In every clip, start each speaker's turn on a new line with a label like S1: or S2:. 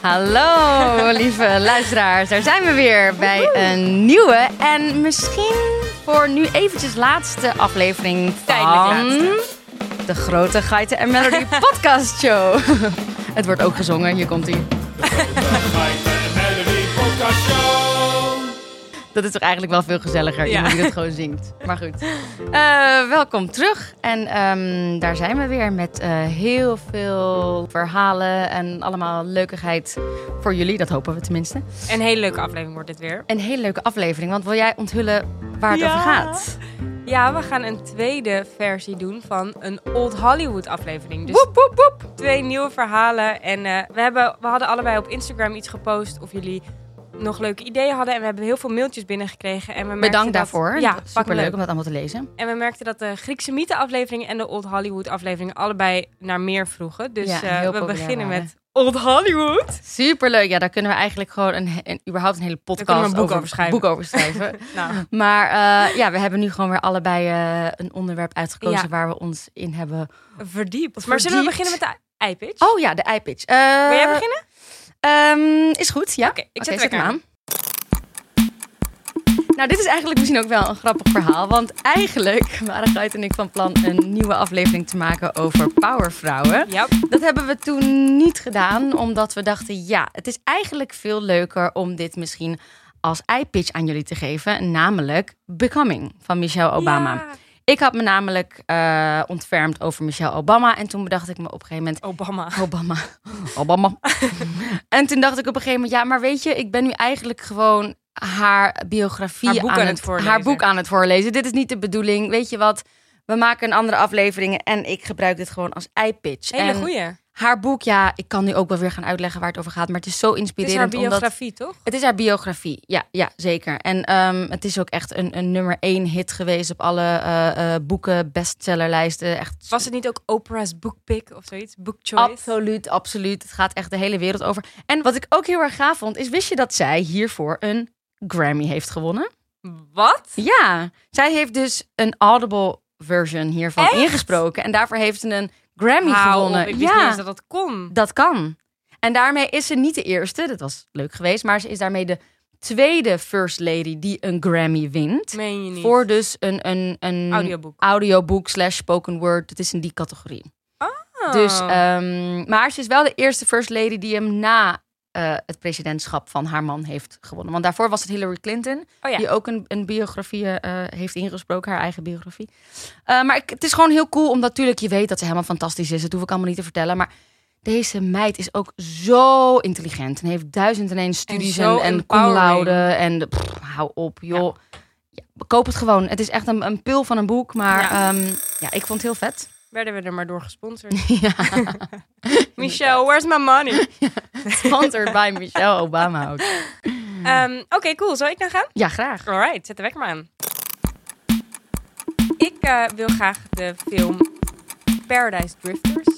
S1: Hallo, lieve luisteraars. Daar zijn we weer bij een nieuwe en misschien voor nu eventjes laatste aflevering van
S2: laatste.
S1: de Grote Geiten en Melody podcast show. Het wordt ook gezongen, hier komt ie.
S3: Geiten en Melody Podcast Show.
S1: Dat is toch eigenlijk wel veel gezelliger,
S2: Ja.
S1: iemand die dat gewoon zingt. Maar goed. Eh, welkom terug. En ehm, daar zijn we weer met eh, heel veel verhalen en allemaal leukigheid voor jullie. Dat hopen we tenminste.
S2: Een hele leuke aflevering wordt dit weer.
S1: Een hele leuke aflevering, want wil jij onthullen waar het
S2: Ja.
S1: over gaat?
S2: Ja, we gaan een tweede versie doen van een Old Hollywood aflevering. Dus
S1: Woep, woep, woep.
S2: twee nieuwe verhalen. En eh, we, hebben, we hadden allebei op Instagram iets gepost of jullie nog leuke ideeën hadden. En we hebben heel veel mailtjes binnengekregen. En we
S1: Bedankt
S2: dat-
S1: daarvoor.
S2: Ja,
S1: Superleuk
S2: superleuk.
S1: om dat allemaal te lezen.
S2: En we merkten dat de Griekse mythe aflevering en de Old Hollywood aflevering allebei naar meer vroegen. Dus
S1: Ja,
S2: eh, we beginnen
S1: waren.
S2: met Old Hollywood.
S1: Superleuk. Ja, daar kunnen we eigenlijk gewoon een, een, überhaupt een hele podcast
S2: een boek over schrijven.
S1: boek over schrijven.
S2: Nou,
S1: maar eh, ja, we hebben nu gewoon weer allebei eh, een onderwerp uitgekozen
S2: Ja.
S1: waar we ons in hebben.
S2: verdiept. Maar zullen we beginnen met de eye-pitch?
S1: Oh ja, de iPitch. Eh
S2: Wil jij beginnen?
S1: Ehm, is goed, ja.
S2: Oké, ik zet wekker
S1: hem aan. Nou, dit is eigenlijk misschien ook wel een grappig verhaal. Want eigenlijk waren Guit en ik van plan een nieuwe aflevering te maken over powervrouwen.
S2: Ja.
S1: Dat hebben we toen niet gedaan, omdat we dachten: ja, het is eigenlijk veel leuker om dit misschien als iPitch aan jullie te geven. Namelijk Becoming van Michelle Obama.
S2: Ja.
S1: Ik had me namelijk eh, ontfermd over Michelle Obama. En toen bedacht ik me op een gegeven moment:
S2: Obama.
S1: Obama. Obama. en toen dacht ik op een gegeven moment, ja, maar weet je, ik ben nu eigenlijk gewoon haar biografie
S2: Haar boek
S1: aan,
S2: aan
S1: het,
S2: het voorlezen.
S1: haar boek aan het voorlezen. Dit is niet de bedoeling. Weet je wat? We maken een andere aflevering en ik gebruik dit gewoon als iPitch.
S2: Hele
S1: en
S2: goeie.
S1: Haar boek, ja, ik kan nu ook wel weer gaan uitleggen waar het over gaat, maar het is zo
S2: Het is haar
S1: inspirerend. omdat
S2: biografie, toch?
S1: het is haar biografie, ja, ja zeker. En ehm, het is ook echt een, een nummer één hit geweest op alle eh, eh, boeken, bestsellerlijsten. Echt
S2: Was het niet ook Oprah's bookpick of zoiets? Book choice?
S1: Absoluut, absoluut. Het gaat echt de hele wereld over. En wat ik ook heel erg gaaf vond, is wist je dat zij hiervoor een Grammy heeft gewonnen?
S2: Wat?
S1: Ja, zij heeft dus een audible version hiervan
S2: Echt?
S1: ingesproken. En daarvoor heeft ze een Grammy gewonnen.
S2: op, ik wist
S1: ja,
S2: niet eens dat dat kon.
S1: dat kan. En daarmee is ze niet de eerste, dat was leuk geweest, maar ze is daarmee de tweede First Lady die een Grammy wint.
S2: Meen je niet.
S1: Voor dus een, een, een
S2: Audioboek.
S1: audioboek slash spoken word. Het is in die categorie.
S2: Oh.
S1: Dus, ehm, maar ze is wel de eerste first lady die hem na eh, het presidentschap van haar man heeft gewonnen. Want daarvoor was het Hillary Clinton,
S2: oh ja.
S1: die ook een, een biografie eh, heeft ingesproken, haar eigen biografie. Eh, maar ik, het is gewoon heel cool, omdat natuurlijk je weet dat ze helemaal fantastisch is. Dat hoef ik allemaal niet te vertellen. Maar deze meid is ook zo intelligent en heeft duizend en één studies en, en, cum laude. En pff, hou op, joh. Ja, koop het gewoon. Het is echt een, een pil van een boek. Maar
S2: Ja.
S1: ja ik vond het heel vet.
S2: Werden we er maar door gesponsord.
S1: ja.
S2: Michelle, where's my money?
S1: Sponsored by Michelle Obama ook.
S2: Ehm, Oké, cool. Zal ik dan gaan?
S1: Ja, graag.
S2: Alright, zet de wekker maar aan. Ik eh, wil graag de film Paradise Drifters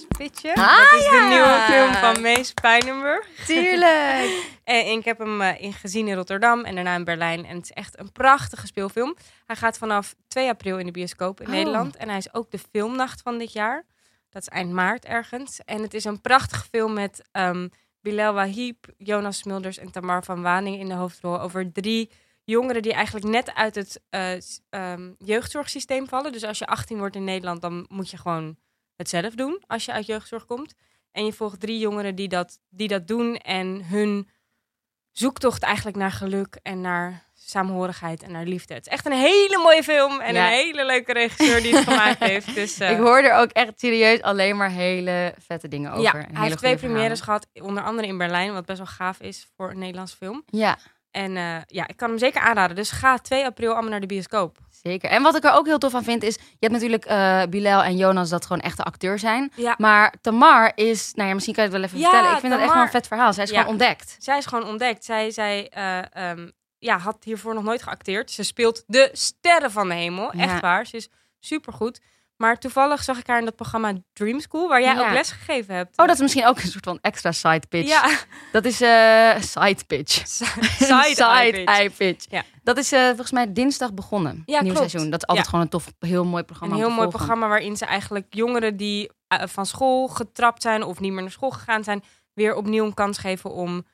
S1: Ah,
S2: dat is
S1: ja.
S2: de nieuwe film van Mees Pijnenburg.
S1: Tuurlijk.
S2: En ik heb hem eh, in gezien in Rotterdam en daarna in Berlijn. En het is echt een prachtige speelfilm. Hij gaat vanaf 2 april in de bioscoop in
S1: Oh.
S2: Nederland. En hij is ook de filmnacht van dit jaar. Dat is eind maart ergens. En het is een prachtige film met ehm Bilal Wahib, Jonas Smulders en Tamar van Waning in de hoofdrol. Over drie jongeren die eigenlijk net uit het eh, ehm, jeugdzorgsysteem vallen. Dus als je 18 wordt in Nederland, dan moet je gewoon het zelf doen als je uit jeugdzorg komt. En je volgt drie jongeren die dat, die dat doen en hun zoektocht eigenlijk naar geluk en naar samenhorigheid en naar liefde. Het is echt een hele mooie film en
S1: Ja.
S2: een hele leuke regisseur die het gemaakt heeft. Dus, eh,
S1: Ik hoor er ook echt serieus alleen maar hele vette dingen over.
S2: ja, hij heeft twee premières gehad, onder andere in Berlijn, wat best wel gaaf is voor een Nederlands film.
S1: Ja,
S2: En eh, ja, ik kan hem zeker aanraden. Dus ga 2 april allemaal naar de bioscoop.
S1: zeker. En wat ik er ook heel tof aan vind is... Je hebt natuurlijk eh Bilal en Jonas dat gewoon echte acteurs zijn.
S2: Ja.
S1: Maar Tamar is... Nou ja, misschien kan je het wel even
S2: Ja,
S1: vertellen. Ik vind dat echt wel een vet verhaal. Zij is
S2: Ja.
S1: gewoon ontdekt.
S2: Zij is gewoon ontdekt. Zij, zij eh, ehm, ja, had hiervoor nog nooit geacteerd. Ze speelt de sterren van de hemel. Echt waar. Ze is supergoed. Maar toevallig zag ik haar in dat programma Dream School, waar jij
S1: Ja.
S2: ook les gegeven hebt.
S1: Oh, dat is misschien ook een soort van extra side pitch.
S2: Ja,
S1: Dat is eh side pitch.
S2: side, eye pitch.
S1: eye pitch.
S2: Ja.
S1: Dat is eh, volgens mij dinsdag begonnen.
S2: Ja,
S1: nieuw
S2: klopt.
S1: seizoen. Dat is altijd
S2: Ja.
S1: gewoon een tof, heel mooi
S2: Een
S1: programma.
S2: heel
S1: om te
S2: mooi programma waarin ze eigenlijk jongeren die eh, van school getrapt zijn of niet meer naar school gegaan zijn, weer opnieuw een kans geven om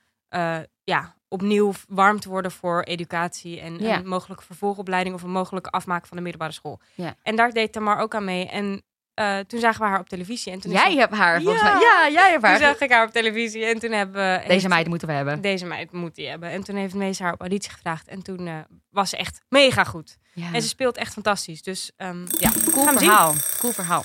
S2: ja, opnieuw warm te worden voor educatie en
S1: Ja.
S2: een mogelijke vervolgopleiding of een mogelijke afmaak van de middelbare school.
S1: Ja.
S2: En daar deed Tamar ook aan mee. En eh, toen zagen we haar op televisie. En toen
S1: Jij hebt haar volgens
S2: Ja.
S1: mij. Ja, jij hebt
S2: toen
S1: haar.
S2: zag ik haar op televisie en toen hebben.
S1: Deze meid moeten we hebben.
S2: Deze meid moet die hebben. En toen heeft Mees haar op auditie gevraagd. En toen eh, was ze echt mega goed.
S1: Ja.
S2: En ze speelt echt fantastisch. Dus ehm, ja,
S1: Cool verhaal. Cool verhaal.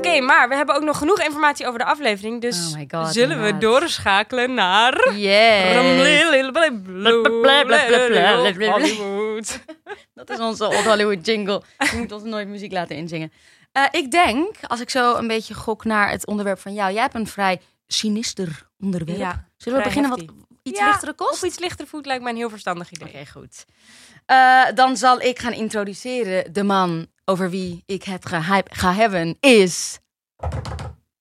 S2: Oké, maar we hebben ook nog genoeg informatie over de aflevering. Dus
S1: Oh God,
S2: zullen we doorschakelen naar...
S1: Yes.
S2: Hollywood.
S1: Dat is onze Old Hollywood jingle. Je moet ons nooit muziek laten inzingen. Ik denk, als ik zo een beetje gok naar het onderwerp van jou. Jij hebt een vrij sinister onderwerp.
S2: Ja,
S1: Zullen we beginnen wat iets
S2: Ja,
S1: lichtere kost?
S2: Of iets lichter voet lijkt mij een heel verstandig idee.
S1: Oké, goed. Dan zal ik gaan introduceren. De man over wie ik het ga hebben is...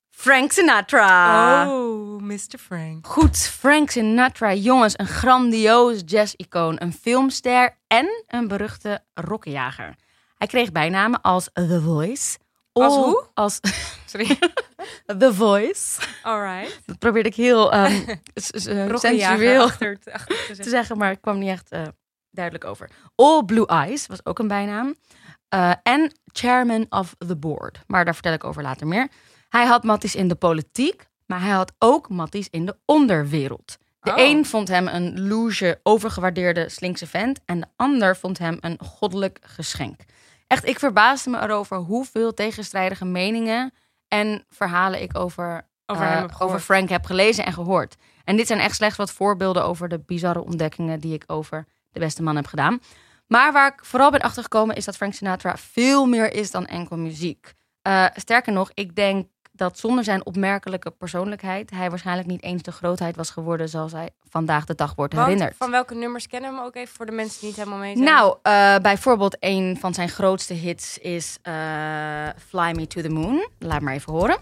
S1: Frank Sinatra.
S2: Oh, Mr. Frank.
S1: Goed, Frank Sinatra, jongens, een grandioos jazz-icoon, een filmster en een beruchte rokkenjager. Hij kreeg bijnamen als The Voice.
S2: Als
S1: All-
S2: hoe?
S1: Als
S2: Sorry.
S1: The Voice.
S2: Alright.
S1: Dat probeerde ik heel eh, sensueel
S2: Achter, te
S1: te
S2: zeggen.
S1: maar het kwam niet echt eh, duidelijk over. All Blue Eyes was ook een bijnaam. Eh, en Chairman of the Board. Maar daar vertel ik over later meer. Hij had matties in de politiek, maar hij had ook matties in de onderwereld. De
S2: Oh.
S1: een vond hem een loge, overgewaardeerde slinkse vent. En de ander vond hem een goddelijk geschenk. Echt, ik verbaasde me erover hoeveel tegenstrijdige meningen en verhalen ik over
S2: Over
S1: eh, over Frank heb gelezen en gehoord. En dit zijn echt slechts wat voorbeelden over de bizarre ontdekkingen die ik over de beste man heb gedaan. Maar waar ik vooral ben achtergekomen is dat Frank Sinatra veel meer is dan enkel muziek. Eh, sterker nog, ik denk dat zonder zijn opmerkelijke persoonlijkheid hij waarschijnlijk niet eens de grootheid was geworden zoals hij vandaag de dag wordt
S2: Want
S1: herinnerd.
S2: van welke nummers kennen we hem ook even voor de mensen die niet helemaal mee zijn?
S1: Nou, eh, bijvoorbeeld een van zijn grootste hits is eh, Fly Me to the Moon. Laat maar even horen.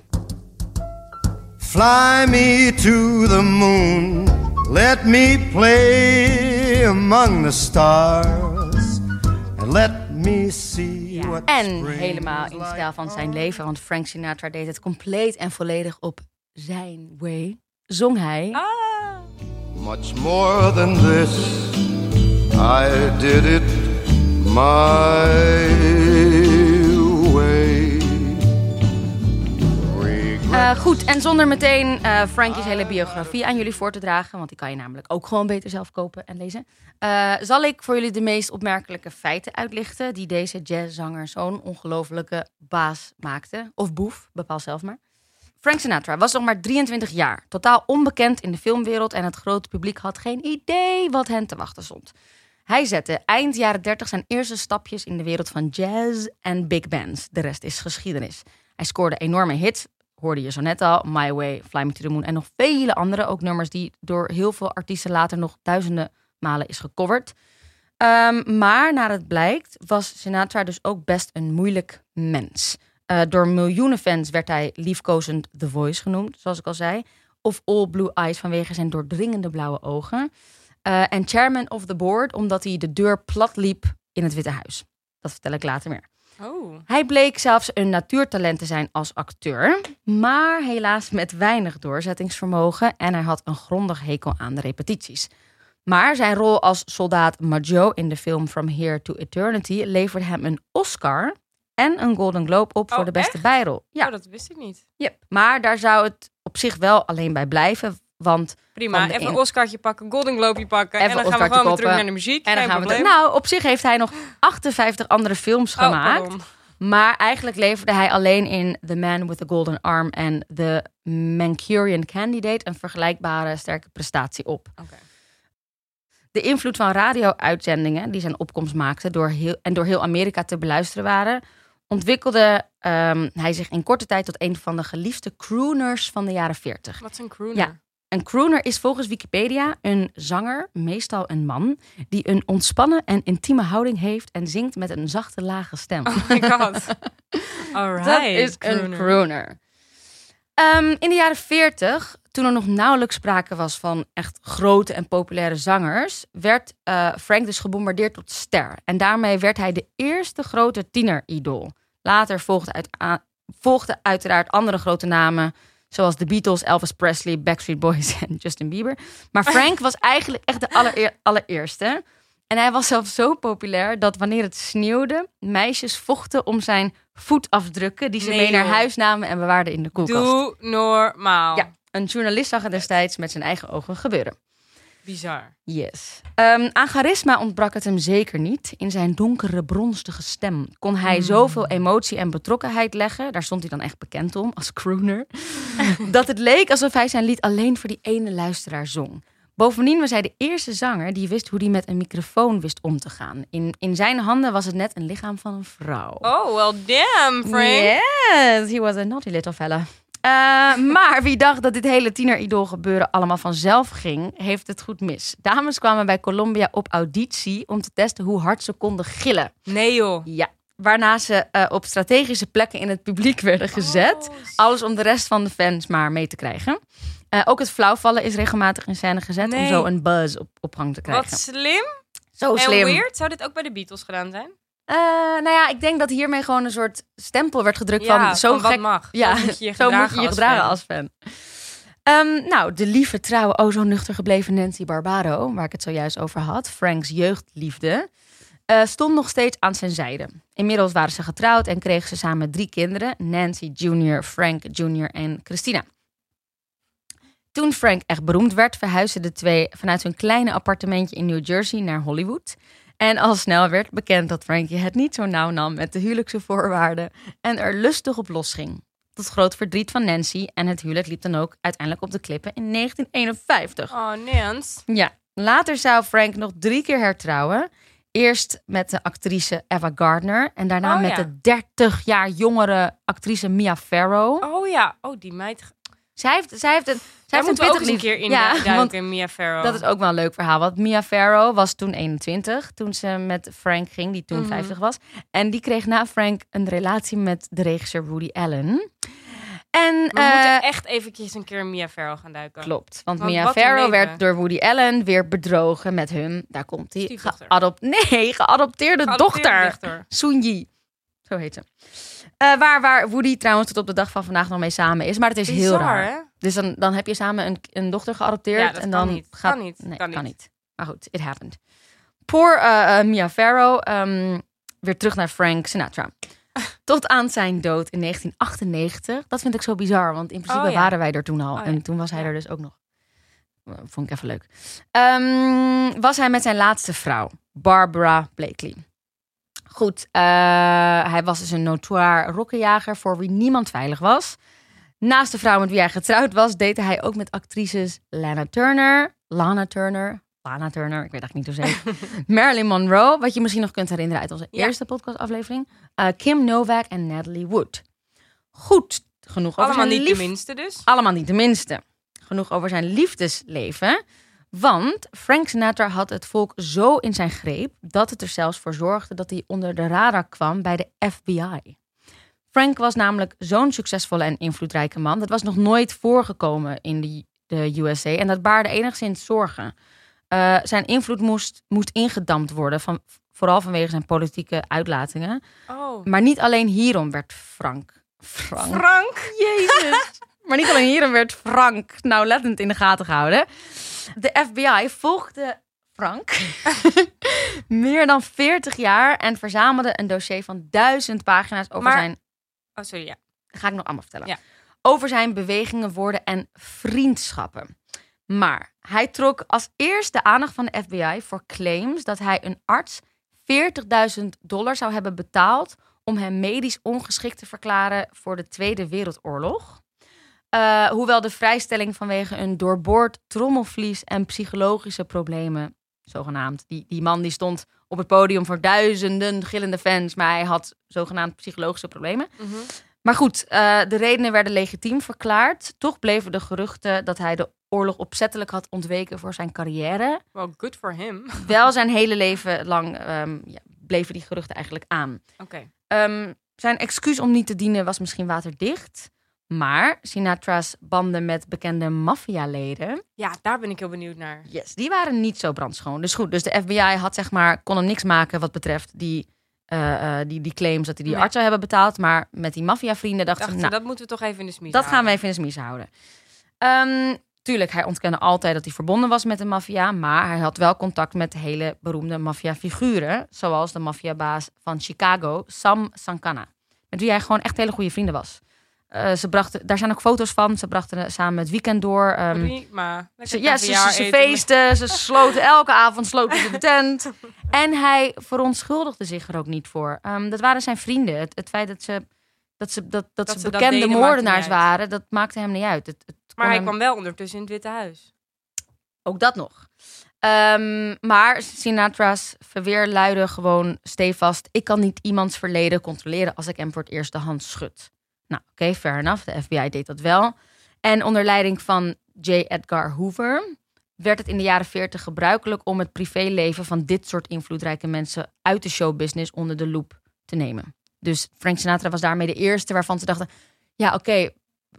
S4: Fly me to the moon, let me play among the stars, let me see
S2: Ja.
S4: what
S1: En helemaal in
S4: like
S1: stijl van zijn leven, want Frank Sinatra deed het compleet en volledig op zijn way. Zong hij.
S2: Ah.
S4: Much more than this, I did it my
S1: Eh, goed, en zonder meteen eh Frankie's hele biografie aan jullie voor te dragen, want die kan je namelijk ook gewoon beter zelf kopen en lezen, eh, zal ik voor jullie de meest opmerkelijke feiten uitlichten die deze jazzzanger zo'n ongelofelijke baas maakte. Of boef, bepaal zelf maar. Frank Sinatra was nog maar 23 jaar, totaal onbekend in de filmwereld en het grote publiek had geen idee wat hen te wachten stond. Hij zette eind jaren 30 zijn eerste stapjes in de wereld van jazz en big bands. De rest is geschiedenis. Hij scoorde enorme hits, hoorde je zo net al, My Way, Fly Me to the Moon en nog vele andere, ook nummers die door heel veel artiesten later nog duizenden malen is gecoverd. Ehm, maar naar het blijkt was Sinatra dus ook best een moeilijk mens. Eh, door miljoenen fans werd hij liefkozend The Voice genoemd, zoals ik al zei. Of All Blue Eyes vanwege zijn doordringende blauwe ogen. Eh, en Chairman of the Board omdat hij de deur plat liep in het Witte Huis. Dat vertel ik later meer.
S2: Oh.
S1: Hij bleek zelfs een natuurtalent te zijn als acteur, maar helaas met weinig doorzettingsvermogen en hij had een grondig hekel aan de repetities. Maar zijn rol als soldaat Majo in de film From Here to Eternity leverde hem een Oscar en een Golden Globe op voor
S2: Oh,
S1: de beste
S2: echt?
S1: bijrol. Ja,
S2: Oh, dat wist ik niet.
S1: yep. maar daar zou het op zich wel alleen bij blijven, want
S2: Prima, even
S1: een-
S2: Oscartje pakken, Golden Globe pakken. En dan gaan we gewoon weer terug naar de muziek.
S1: en dan gaan we
S2: probleem.
S1: Nou, op zich heeft hij nog 58 andere films
S2: Oh,
S1: gemaakt.
S2: pardon.
S1: Maar eigenlijk leverde hij alleen in The Man with the Golden Arm en The Mancurian Candidate een vergelijkbare sterke prestatie op. De invloed van radio-uitzendingen die zijn opkomst maakten door heel, en door heel Amerika te beluisteren waren, ontwikkelde ehm, hij zich in korte tijd tot een van de geliefde crooners van de jaren 40.
S2: Wat is een crooner?
S1: Ja. Een crooner is volgens Wikipedia een zanger, meestal een man, die een ontspannen en intieme houding heeft en zingt met een zachte lage stem.
S2: Oh my god. Alright.
S1: Dat is een crooner. Ehm, in de jaren 40, toen er nog nauwelijks sprake was van echt grote en populaire zangers, werd eh, Frank dus gebombardeerd tot ster. En daarmee werd hij de eerste grote tieneridool. Later volgden, uit, volgden uiteraard andere grote namen, zoals de Beatles, Elvis Presley, Backstreet Boys en Justin Bieber. Maar Frank was eigenlijk echt de allereer- allereerste. En hij was zelfs zo populair dat wanneer het sneeuwde, meisjes vochten om zijn voetafdrukken die ze
S2: Nee,
S1: mee naar huis namen en bewaarden in de koelkast.
S2: Doe normaal.
S1: Ja, een journalist zag het destijds met zijn eigen ogen gebeuren.
S2: Bizar.
S1: Yes. Ehm, aan charisma ontbrak het hem zeker niet. In zijn donkere, bronstige stem kon hij zoveel emotie en betrokkenheid leggen. Daar stond hij dan echt bekend om, als crooner. dat het leek alsof hij zijn lied alleen voor die ene luisteraar zong. Bovendien was hij de eerste zanger die wist hoe hij met een microfoon wist om te gaan. In, in zijn handen was het net een lichaam van een vrouw.
S2: Oh, well damn, Frank.
S1: Yes, he was a naughty little fella. Eh, maar wie dacht dat dit hele tieneridol gebeuren allemaal vanzelf ging, heeft het goed mis. Dames kwamen bij Columbia op auditie om te testen hoe hard ze konden gillen.
S2: Nee joh.
S1: Ja, waarna ze eh, op strategische plekken in het publiek werden gezet.
S2: Oh,
S1: Alles om de rest van de fans maar mee te krijgen. Eh, ook het flauwvallen is regelmatig in scène gezet om zo een buzz op, op gang te krijgen.
S2: Wat slim
S1: Zo
S2: en
S1: slim.
S2: weird. Zou dit ook bij de Beatles gedaan zijn?
S1: Eh, nou ja, ik denk dat hiermee gewoon een soort stempel werd gedrukt
S2: Ja,
S1: van zo
S2: van wat
S1: gek
S2: mag.
S1: Ja,
S2: Zo moet je je
S1: moet
S2: gedragen
S1: je
S2: als fan.
S1: als fan. Ehm, nou, de lieve, trouwe, o zo nuchter gebleven Nancy Barbaro, waar ik het zojuist over had, Franks jeugdliefde, eh, stond nog steeds aan zijn zijde. Inmiddels waren ze getrouwd en kregen ze samen drie kinderen: Nancy Jr., Frank Jr. en Christina. Toen Frank echt beroemd werd, verhuisden de twee vanuit hun kleine appartementje in New Jersey naar Hollywood. En al snel werd bekend dat Frankie het niet zo nauw nam met de huwelijkse voorwaarden en er lustig op losging. Tot groot verdriet van Nancy en het huwelijk liep dan ook uiteindelijk op de klippen in 1951.
S2: Oh, Nance.
S1: Ja, later zou Frank nog drie keer hertrouwen. Eerst met de actrice Eva Gardner en daarna
S2: Oh,
S1: met
S2: ja.
S1: de 30 jaar jongere actrice Mia Farrow.
S2: Oh ja. Oh, die meid.
S1: Zij heeft, zij heeft een, zij heeft pittig
S2: eens een keer in
S1: Ja,
S2: duiken,
S1: want
S2: in Mia Farrow.
S1: dat is ook wel een leuk verhaal. Want Mia Farrow was toen 21, toen ze met Frank ging, die toen
S2: Mhm.
S1: 50 was. En die kreeg na Frank een relatie met de regisseur Woody Allen. En
S2: We
S1: eh,
S2: moeten echt eventjes een keer Mia Farrow gaan duiken.
S1: klopt, want,
S2: Want
S1: Mia
S2: een
S1: Farrow werd door Woody Allen weer bedrogen met hun, daar komt hij,
S2: Stiefdochter.
S1: geadop nee, geadopteerde,
S2: Geadopteerde
S1: dochter.
S2: dochter.
S1: Zo heet ze. Eh, waar, waar Woody trouwens tot op de dag van vandaag nog mee samen is. Maar het is heel raar.
S2: hè?
S1: Dus dan, dan heb je samen een, een dochter geadopteerd.
S2: Ja, dat
S1: en
S2: kan
S1: dan
S2: niet.
S1: gaat
S2: Kan niet.
S1: Nee,
S2: Kan
S1: kan,
S2: niet.
S1: niet. Maar goed, it happened. Poor eh, eh, Mia Farrow. ehm, weer terug naar Frank Sinatra. Tot aan zijn dood in 1998. Dat vind ik zo bizar, want in principe
S2: Oh, ja.
S1: waren wij er toen al.
S2: Oh, ja.
S1: En toen was hij er dus ook nog. Eh, Vond ik even leuk. Ehm, was hij met zijn laatste vrouw, Barbara Blakely. Goed, hij was dus een notoire rokkenjager voor wie niemand veilig was. Naast de vrouw met wie hij getrouwd was, deed hij ook met actrices Lana Turner, Lana Turner, Lana Turner, ik weet eigenlijk niet hoe ze Marilyn Monroe, wat je misschien nog kunt herinneren uit onze
S2: Ja.
S1: eerste podcastaflevering, eh, Kim Novak en Natalie Wood. Goed, genoeg over
S2: Allemaal
S1: zijn
S2: niet
S1: lief-
S2: de minste dus.
S1: allemaal niet de minste. Genoeg over zijn liefdesleven. Want Frank Sinatra had het volk zo in zijn greep dat het er zelfs voor zorgde dat hij onder de radar kwam bij de FBI. Frank was namelijk zo'n succesvolle en invloedrijke man. Dat was nog nooit voorgekomen in de, de USA en dat baarde enigszins zorgen. Eh, zijn invloed moest, moest ingedampt worden, van, vooral vanwege zijn politieke uitlatingen.
S2: Oh.
S1: Maar niet alleen hierom werd Frank. Frank.
S2: Frank.
S1: Jezus. Maar niet alleen hierom werd Frank nauwlettend in de gaten gehouden. De FBI volgde Frank meer dan 40 jaar en verzamelde een dossier van duizend pagina's over
S2: Maar-
S1: zijn.
S2: Oh, sorry, ja.
S1: Dat ga ik nog allemaal vertellen.
S2: Ja.
S1: Over zijn bewegingen, woorden en vriendschappen. Maar hij trok als eerste aandacht van de FBI voor claims dat hij een arts 40.000 dollar zou hebben betaald om hem medisch ongeschikt te verklaren voor de Tweede Wereldoorlog. Eh, hoewel de vrijstelling vanwege een doorboord trommelvlies en psychologische problemen, zogenaamd. Die, die man die stond op het podium voor duizenden gillende fans, maar hij had zogenaamd psychologische problemen.
S2: Mhm.
S1: Maar goed, eh, de redenen werden legitiem verklaard. Toch bleven de geruchten dat hij de oorlog opzettelijk had ontweken voor zijn carrière.
S2: Well, good for him.
S1: Wel zijn hele leven lang ehm, ja, bleven die geruchten eigenlijk aan.
S2: Oké.
S1: Ehm, zijn excuus om niet te dienen was misschien waterdicht. Maar Sinatra's banden met bekende maffialeden,
S2: Ja, daar ben ik heel benieuwd naar.
S1: yes, die waren niet zo brandschoon. Dus goed, dus de FBI had zeg maar, kon hem niks maken wat betreft die eh, eh, die, die claims dat hij die
S2: Nee.
S1: arts zou hebben betaald. Maar met die maffiavrienden dachten
S2: Dacht
S1: ze,
S2: ze,
S1: nou,
S2: dat moeten we toch even in de smies
S1: dat gaan we even in de smies houden. Ehm, tuurlijk, hij ontkende altijd dat hij verbonden was met de maffia. Maar hij had wel contact met hele beroemde maffiafiguren. Zoals de maffiabaas van Chicago, Sam Sankana. Met wie hij gewoon echt hele goede vrienden was. Eh, ze brachten, daar zijn ook foto's van. Ze brachten samen het weekend door. Ehm.
S2: Lekker
S1: ze, ja, ze, ze, ze feesten, ze sloten elke avond sloten ze de tent. En hij verontschuldigde zich er ook niet voor. Ehm, dat waren zijn vrienden. Het, het feit dat ze, dat ze, dat, dat ze
S2: ze dat
S1: bekende
S2: deden,
S1: moordenaars waren, dat maakte hem niet uit. Het,
S2: Maar hij
S1: hem-
S2: kwam wel ondertussen in het Witte Huis.
S1: Ook dat nog. Ehm, maar Sinatra's verweer luidde gewoon stevast... ik kan niet iemands verleden controleren als ik hem voor het eerst de hand schud. Nou, oké, fair enough. De FBI deed dat wel. En onder leiding van J. Edgar Hoover... werd het in de jaren 40 gebruikelijk om het privéleven van dit soort invloedrijke mensen uit de showbusiness onder de loep te nemen. Dus Frank Sinatra was daarmee de eerste waarvan ze dachten: ja, oké,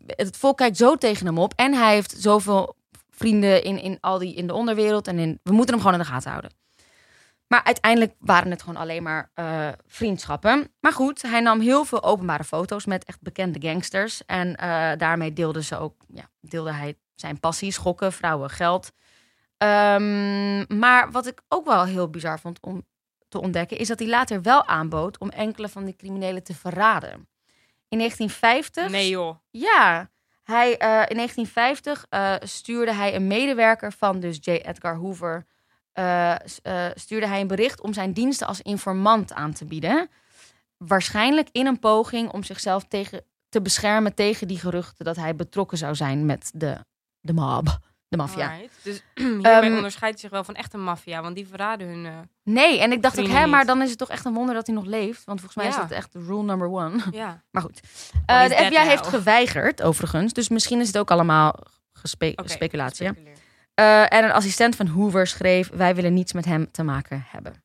S1: het volk kijkt zo tegen hem op en hij heeft zoveel vrienden in, in al die in de onderwereld en in, we moeten hem gewoon in de gaten houden. Maar uiteindelijk waren het gewoon alleen maar eh, vriendschappen. Maar goed, hij nam heel veel openbare foto's met echt bekende gangsters. En eh, daarmee deelde, ze ook, ja, deelde hij zijn passie, schokken, vrouwen, geld. Ehm, maar wat ik ook wel heel bizar vond om te ontdekken, is dat hij later wel aanbood om enkele van die criminelen te verraden. In 1950
S2: Nee joh.
S1: ja, hij, eh, in 1950 eh, stuurde hij een medewerker van dus J. Edgar Hoover... eh, eh, stuurde hij een bericht om zijn diensten als informant aan te bieden. Waarschijnlijk in een poging om zichzelf tegen, te beschermen tegen die geruchten... dat hij betrokken zou zijn met de, de mob, de maffia.
S2: Dus hiermee
S1: Ehm,
S2: onderscheidt zich wel van echte maffia, want die verraden hun... eh,
S1: Nee, en ik dacht ook, hè, maar dan is het toch echt een wonder dat hij nog leeft. Want volgens mij is dat echt rule number one.
S2: ja.
S1: Maar goed. De FBI heeft geweigerd, overigens. Dus misschien is het ook allemaal gespe-
S2: Oké,
S1: speculatie. Eh, en een assistent van Hoover schreef: Wij willen niets met hem te maken hebben.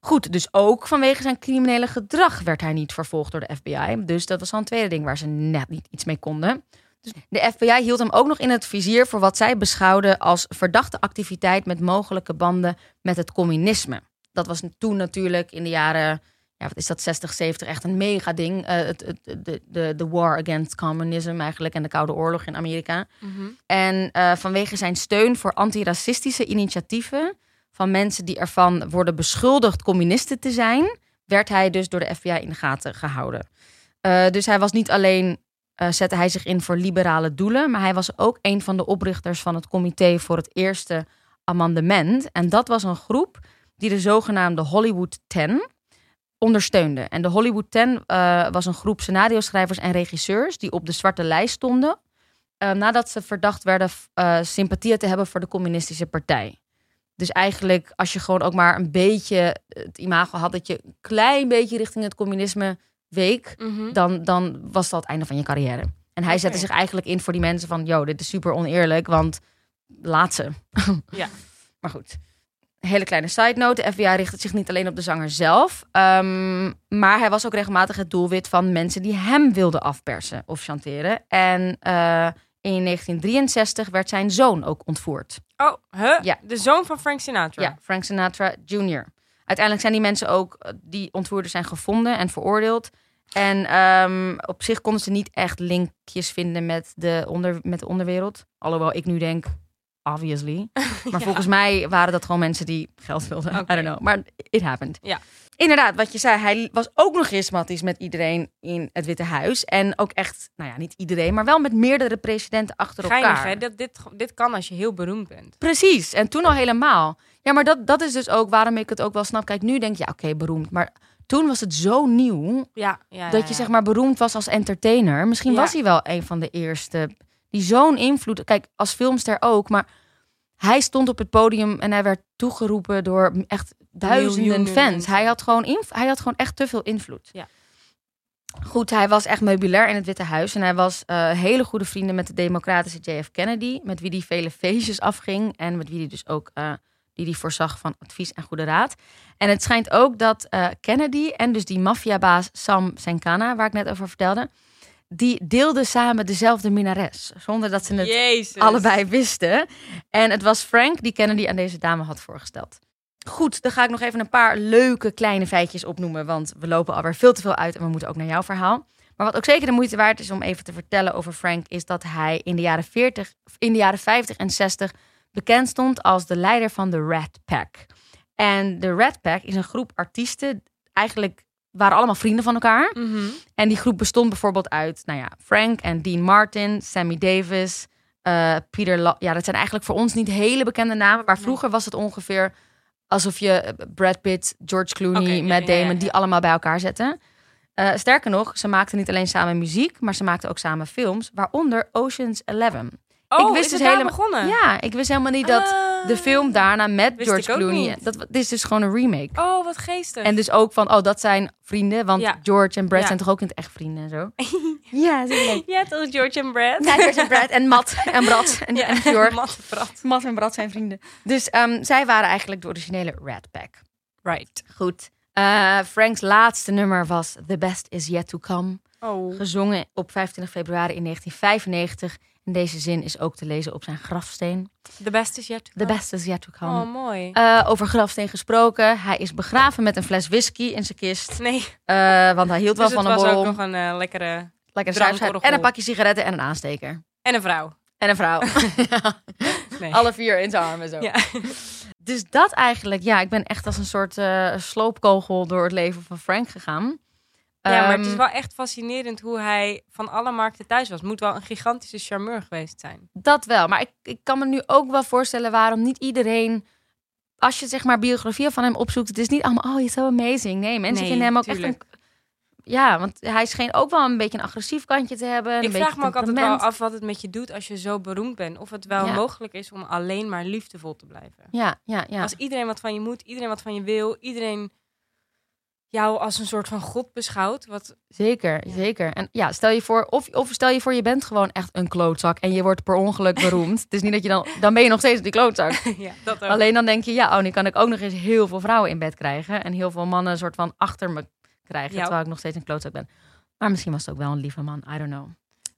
S1: Goed, dus ook vanwege zijn criminele gedrag werd hij niet vervolgd door de FBI. Dus dat was al een tweede ding waar ze net niet iets mee konden. Dus de FBI hield hem ook nog in het vizier voor wat zij beschouwden als verdachte activiteit met mogelijke banden met het communisme. Dat was toen natuurlijk in de jaren, ja, wat is dat, 60, 70 echt een mega ding. Eh, het, het, de, de, de war against communism eigenlijk en de Koude Oorlog in Amerika.
S2: Mhm.
S1: En eh, vanwege zijn steun voor antiracistische initiatieven van mensen die ervan worden beschuldigd communisten te zijn, werd hij dus door de FBI in de gaten gehouden. Eh, dus hij was niet alleen, zette hij zich in voor liberale doelen, maar hij was ook een van de oprichters van het comité voor het eerste amendement. En dat was een groep die de zogenaamde Hollywood Ten ondersteunde. En de Hollywood Ten eh, was een groep scenario-schrijvers en regisseurs die op de zwarte lijst stonden eh, nadat ze verdacht werden eh sympathieën te hebben voor de communistische partij. Dus eigenlijk, als je gewoon ook maar een beetje het imago had dat je een klein beetje richting het communisme week,
S2: Mhm.
S1: dan, dan was dat het einde van je carrière. En hij zette zich eigenlijk in voor die mensen van, yo, dit is super oneerlijk, want laat ze.
S2: Ja.
S1: Maar goed. Hele kleine side note. De FBI richtte zich niet alleen op de zanger zelf. ehm, maar hij was ook regelmatig het doelwit van mensen die hem wilden afpersen of chanteren. En eh, in 1963 werd zijn zoon ook ontvoerd.
S2: Oh, huh?
S1: Ja.
S2: De zoon van Frank Sinatra.
S1: Ja, Frank Sinatra Jr. Uiteindelijk zijn die mensen ook, eh, die ontvoerders zijn gevonden en veroordeeld. En ehm, op zich konden ze niet echt linkjes vinden met de, onder, met de onderwereld. Alhoewel ik nu denk, obviously. Maar
S2: Ja.
S1: volgens mij waren dat gewoon mensen die geld wilden. I don't know. Maar it happened.
S2: Ja.
S1: Inderdaad, wat je zei, hij was ook nog charismatisch met iedereen in het Witte Huis. En ook echt, nou ja, niet iedereen, maar wel met meerdere presidenten achter
S2: Geinig,
S1: elkaar.
S2: hè? Dat, dit, dit kan als je heel beroemd bent.
S1: Precies, en toen al helemaal. Ja, maar dat, dat is dus ook waarom ik het ook wel snap. Kijk, nu denk je, ja, oké, beroemd. Maar toen was het zo nieuw
S2: Ja, ja,
S1: dat je zeg maar beroemd was als entertainer. Misschien was hij wel een van de eerste die zo'n invloed... Kijk, als filmster ook, maar hij stond op het podium en hij werd toegeroepen door echt duizenden fans. Hij had, gewoon hij had gewoon echt te veel invloed.
S2: Ja.
S1: Goed, hij was echt meubilair in het Witte Huis. En hij was eh, hele goede vrienden met de democratische JF Kennedy. Met wie hij vele feestjes afging. En met wie hij dus ook eh, die die voorzag van advies en goede raad. En het schijnt ook dat eh, Kennedy en dus die maffiabaas Sam Senkana, waar ik net over vertelde, die deelden samen dezelfde minares. Zonder dat ze het
S2: Jezus.
S1: allebei wisten. En het was Frank die Kennedy aan deze dame had voorgesteld. Goed, dan ga ik nog even een paar leuke kleine feitjes opnoemen. Want we lopen alweer veel te veel uit en we moeten ook naar jouw verhaal. Maar wat ook zeker de moeite waard is om even te vertellen over Frank, is dat hij in de jaren, 40, in de jaren 50 en 60 bekend stond als de leider van de Rat Pack. En de Rat Pack is een groep artiesten, eigenlijk waren allemaal vrienden van elkaar.
S2: Mhm.
S1: En die groep bestond bijvoorbeeld uit, nou ja, Frank en Dean Martin, Sammy Davis, eh, Peter. La- ja, dat zijn eigenlijk voor ons niet hele bekende namen, maar vroeger was het ongeveer alsof je eh, Brad Pitt, George Clooney,
S2: ja,
S1: Matt
S2: ja,
S1: Damon,
S2: ja.
S1: die allemaal bij elkaar zetten. Eh, sterker nog, ze maakten niet alleen samen muziek, maar ze maakten ook samen films, waaronder Ocean's Eleven.
S2: Oh,
S1: Ik wist
S2: is
S1: dus
S2: het
S1: helemaal-
S2: begonnen?
S1: Ja, ik wist helemaal niet dat
S2: Ah.
S1: de film daarna met
S2: Wist
S1: George
S2: ik ook
S1: Clooney.
S2: niet.
S1: Dat, dit is dus gewoon een remake.
S2: Oh, wat geestig.
S1: En dus ook van, oh, dat zijn vrienden. Want
S2: Ja.
S1: George en Brad
S2: Ja.
S1: zijn toch ook niet echt vrienden en zo? ja, zeker.
S2: Ja, toch George en Brad?
S1: Ja, George en Brad en Matt en Brad en, en Fjord.
S2: Matt Brad.
S1: Matt en Brad zijn vrienden. Dus ehm, zij waren eigenlijk de originele Rat Pack.
S2: Right.
S1: Goed. Eh, Frank's laatste nummer was The Best Is Yet To Come.
S2: Oh.
S1: Gezongen op 25 februari in 1995. Deze zin is ook te lezen op zijn grafsteen.
S2: The best is yet to
S1: The
S2: come.
S1: Best Is Yet To Come.
S2: Oh, mooi.
S1: Eh, over grafsteen gesproken. Hij is begraven met een fles whisky in zijn kist.
S2: nee,
S1: Eh, want hij hield wel
S2: dus het
S1: van een
S2: was ook
S1: borrel.
S2: nog een eh, lekkere...
S1: Lekker
S2: drankorgel.
S1: zuiver. En een pakje sigaretten en een aansteker.
S2: En een vrouw.
S1: En een vrouw.
S2: Nee.
S1: Alle vier in zijn armen zo.
S2: Ja.
S1: Dus dat eigenlijk, ja, ik ben echt als een soort sloopkogel door het leven van Frank gegaan.
S2: Ja, maar het is
S1: Ehm,
S2: wel echt fascinerend hoe hij van alle markten thuis was. Moet wel een gigantische charmeur geweest zijn.
S1: Dat wel, maar ik, ik kan me nu ook wel voorstellen waarom niet iedereen... Als je zeg maar biografieën van hem opzoekt, het is niet allemaal, oh, je is so amazing. Nee, mensen
S2: Nee,
S1: vinden hem ook
S2: tuurlijk.
S1: echt een... Ja, want hij scheen ook wel een beetje een agressief kantje te hebben. Een
S2: Ik vraag me ook altijd wel af wat het met je doet als je zo beroemd bent. Of het wel
S1: Ja.
S2: mogelijk is om alleen maar liefdevol te blijven.
S1: Ja, ja, ja.
S2: Als iedereen wat van je moet, iedereen wat van je wil, iedereen jou als een soort van god beschouwt. Wat,
S1: Zeker, zeker. En ja, stel je voor, of, of stel je voor, je bent gewoon echt een klootzak en je wordt per ongeluk beroemd. het is niet dat je dan, dan ben je nog steeds die klootzak.
S2: ja, dat ook.
S1: Alleen dan denk je, ja, oh, nu kan ik ook nog eens heel veel vrouwen in bed krijgen en heel veel mannen een soort van achter me krijgen,
S2: Ja.
S1: terwijl ik nog steeds een klootzak ben. Maar misschien was het ook wel een lieve man, I don't know.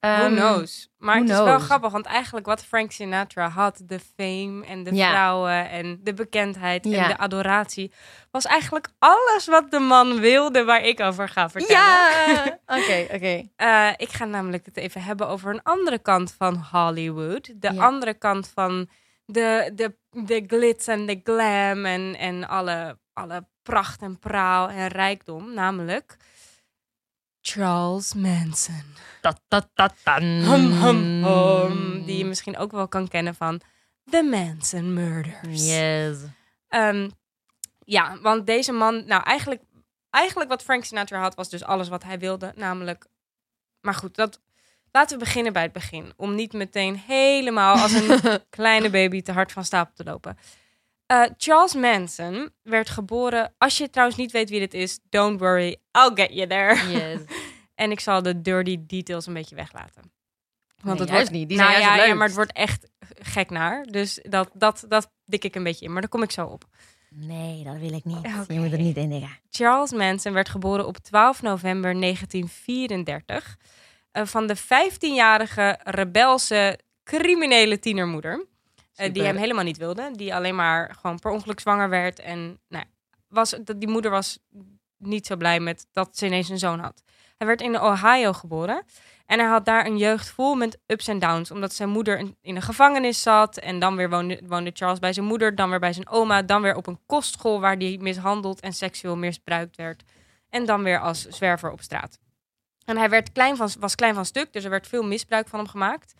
S2: Who
S1: Ehm,
S2: knows? Maar
S1: who
S2: het is wel grappig, want eigenlijk wat Frank Sinatra had, de fame en de
S1: Ja.
S2: vrouwen en de bekendheid
S1: Ja.
S2: en de adoratie, was eigenlijk alles wat de man wilde waar ik over ga vertellen.
S1: Ja, oké, oké.
S2: Eh, ik ga namelijk het even hebben over een andere kant van Hollywood. De
S1: Ja.
S2: andere kant van de, de, de glitz en de glam en, en alle, alle pracht en praal en rijkdom. Namelijk Charles Manson. Hum, hum, hum. Die je misschien ook wel kan kennen van The Manson Murders.
S1: Yes.
S2: Ehm, ja, want deze man, nou eigenlijk, eigenlijk wat Frank Sinatra had, was dus alles wat hij wilde. Namelijk, maar goed, dat, laten we beginnen bij het begin. Om niet meteen helemaal als een kleine baby te hard van stapel te lopen. Eh, Charles Manson werd geboren. Als je trouwens niet weet wie dit is, don't worry, I'll get you there.
S1: Yes.
S2: En ik zal de dirty details een beetje weglaten.
S1: Nee,
S2: het wordt,
S1: niet. Die
S2: nou
S1: zijn
S2: ja, maar het wordt echt gek naar. Dus dat, dat, dat dik ik een beetje in. Maar daar kom ik zo op.
S1: Nee, dat wil ik niet.
S2: Oké.
S1: Je moet er niet in denken.
S2: Charles Manson werd geboren op 12 november 1934 eh, van de 15-jarige rebelse criminele tienermoeder. Eh, die hem helemaal niet wilde. Die alleen maar gewoon per ongeluk zwanger werd. En nou, was, dat, die moeder was niet zo blij met dat ze ineens een zoon had. Hij werd in Ohio geboren. En hij had daar een jeugd vol met ups en downs. Omdat zijn moeder in, in een gevangenis zat. En dan weer woonde, woonde Charles bij zijn moeder. Dan weer bij zijn oma. Dan weer op een kostschool waar hij mishandeld en seksueel misbruikt werd. En dan weer als zwerver op straat. En hij werd klein van, was klein van stuk. Dus er werd veel misbruik van hem gemaakt.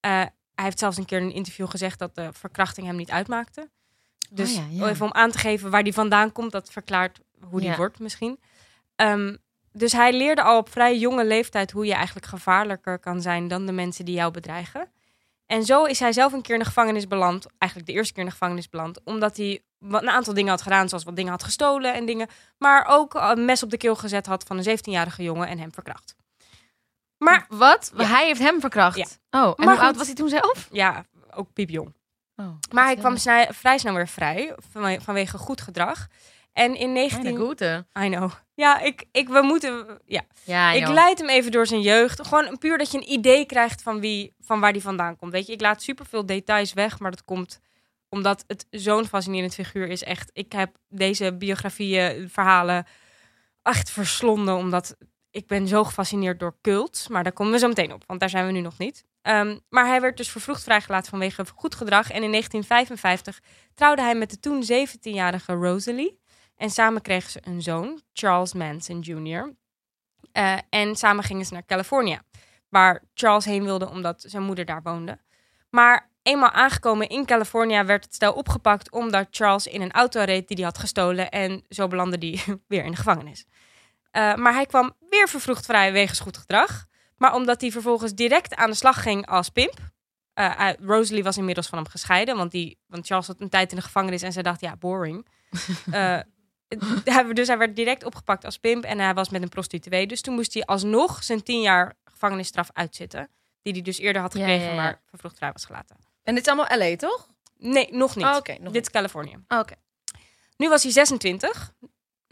S2: Eh, hij heeft zelfs een keer in een interview gezegd dat de verkrachting hem niet uitmaakte. Dus
S1: ja, ja.
S2: even om aan te geven waar die vandaan komt, dat verklaart hoe die
S1: Ja.
S2: wordt misschien. Ehm, dus hij leerde al op vrij jonge leeftijd hoe je eigenlijk gevaarlijker kan zijn dan de mensen die jou bedreigen. En zo is hij zelf een keer in de gevangenis beland. Eigenlijk de eerste keer in de gevangenis beland. Omdat hij wat- een aantal dingen had gedaan, zoals wat dingen had gestolen en dingen. Maar ook een mes op de keel gezet had van een 17-jarige jongen en hem verkracht. Maar
S1: Wat?
S2: Ja.
S1: Hij heeft hem verkracht?
S2: Ja.
S1: Oh, en
S2: Maar
S1: hoe oud was hij toen zelf?
S2: ja, ook piepjong.
S1: Oh,
S2: Maar hij kwam snij- vrij snel weer vrij vanwe- vanwege goed gedrag. En in 19...
S1: Meine Gute.
S2: I know. Ja, ik, ik, we moeten... Ja,
S1: Ja,
S2: ik leid hem even door zijn jeugd. Gewoon puur dat je een idee krijgt van, wie, van waar die vandaan komt. Weet je, ik laat superveel details weg, maar dat komt Omdat het zo'n fascinerend figuur is. Echt, ik heb deze biografieën, verhalen echt verslonden. Omdat ik ben zo gefascineerd door cult. Maar daar komen we zo meteen op, want daar zijn we nu nog niet. Ehm, maar hij werd dus vervroegd vrijgelaten vanwege goed gedrag. En in 1955 trouwde hij met de toen 17-jarige Rosalie. En samen kregen ze een zoon, Charles Manson Jr. Eh, en samen gingen ze naar Californië, waar Charles heen wilde omdat zijn moeder daar woonde. Maar eenmaal aangekomen in Californië werd het stel opgepakt omdat Charles in een auto reed die hij had gestolen. En zo belandde hij weer in de gevangenis. Eh, maar hij kwam weer vervroegd vrij wegens goed gedrag. Maar omdat hij vervolgens direct aan de slag ging als pimp. eh, Rosalie was inmiddels van hem gescheiden, want, die, want Charles had een tijd in de gevangenis en zij dacht, ja, boring. Eh, dus hij werd direct opgepakt als pimp en hij was met een prostituee. Dus toen moest hij alsnog zijn tien jaar gevangenisstraf uitzitten. Die hij dus eerder had gekregen,
S1: ja, ja.
S2: maar vervroegd vrij was gelaten.
S1: En dit is allemaal LA, toch?
S2: Nee, nog niet.
S1: Oh, nog
S2: Dit is Californië.
S1: Oh, Oké.
S2: Nu was hij 26.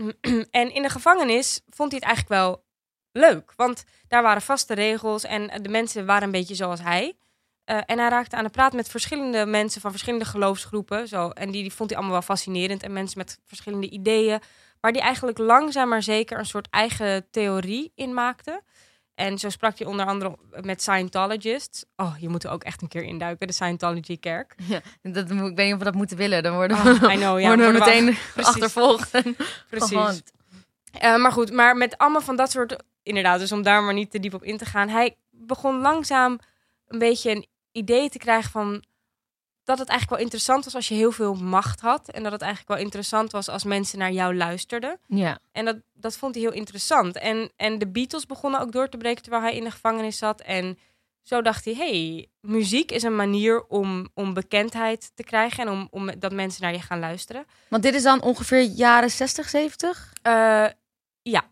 S2: en in de gevangenis vond hij het eigenlijk wel leuk. Want daar waren vaste regels en de mensen waren een beetje zoals hij. Eh, en hij raakte aan de praat met verschillende mensen van verschillende geloofsgroepen. Zo, en die, die vond hij allemaal wel fascinerend. En mensen met verschillende ideeën. Waar die eigenlijk langzaam maar zeker een soort eigen theorie in maakte. En zo sprak hij onder andere met Scientologists. Oh, je moet er ook echt een keer induiken, de Scientology-kerk.
S1: Dat, moet- ik weet niet of we dat moeten willen. Dan worden
S2: Oh,
S1: we,
S2: I know, ja.
S1: worden we meteen
S2: precies.
S1: achtervolgd.
S2: Precies.
S1: gehunt.
S2: Eh, maar goed, maar met allemaal van dat soort... Inderdaad, dus om daar maar niet te diep op in te gaan. Hij begon langzaam een beetje een idee te krijgen van... dat het eigenlijk wel interessant was als je heel veel macht had. En dat het eigenlijk wel interessant was als mensen naar jou luisterden.
S1: Ja.
S2: En dat, dat vond hij heel interessant. En, en de Beatles begonnen ook door te breken terwijl hij in de gevangenis zat. En zo dacht hij, hey, muziek is een manier om, om bekendheid te krijgen... en om, om dat mensen naar je gaan luisteren.
S1: Want dit is dan ongeveer jaren 60, 70?
S2: Eh, ja.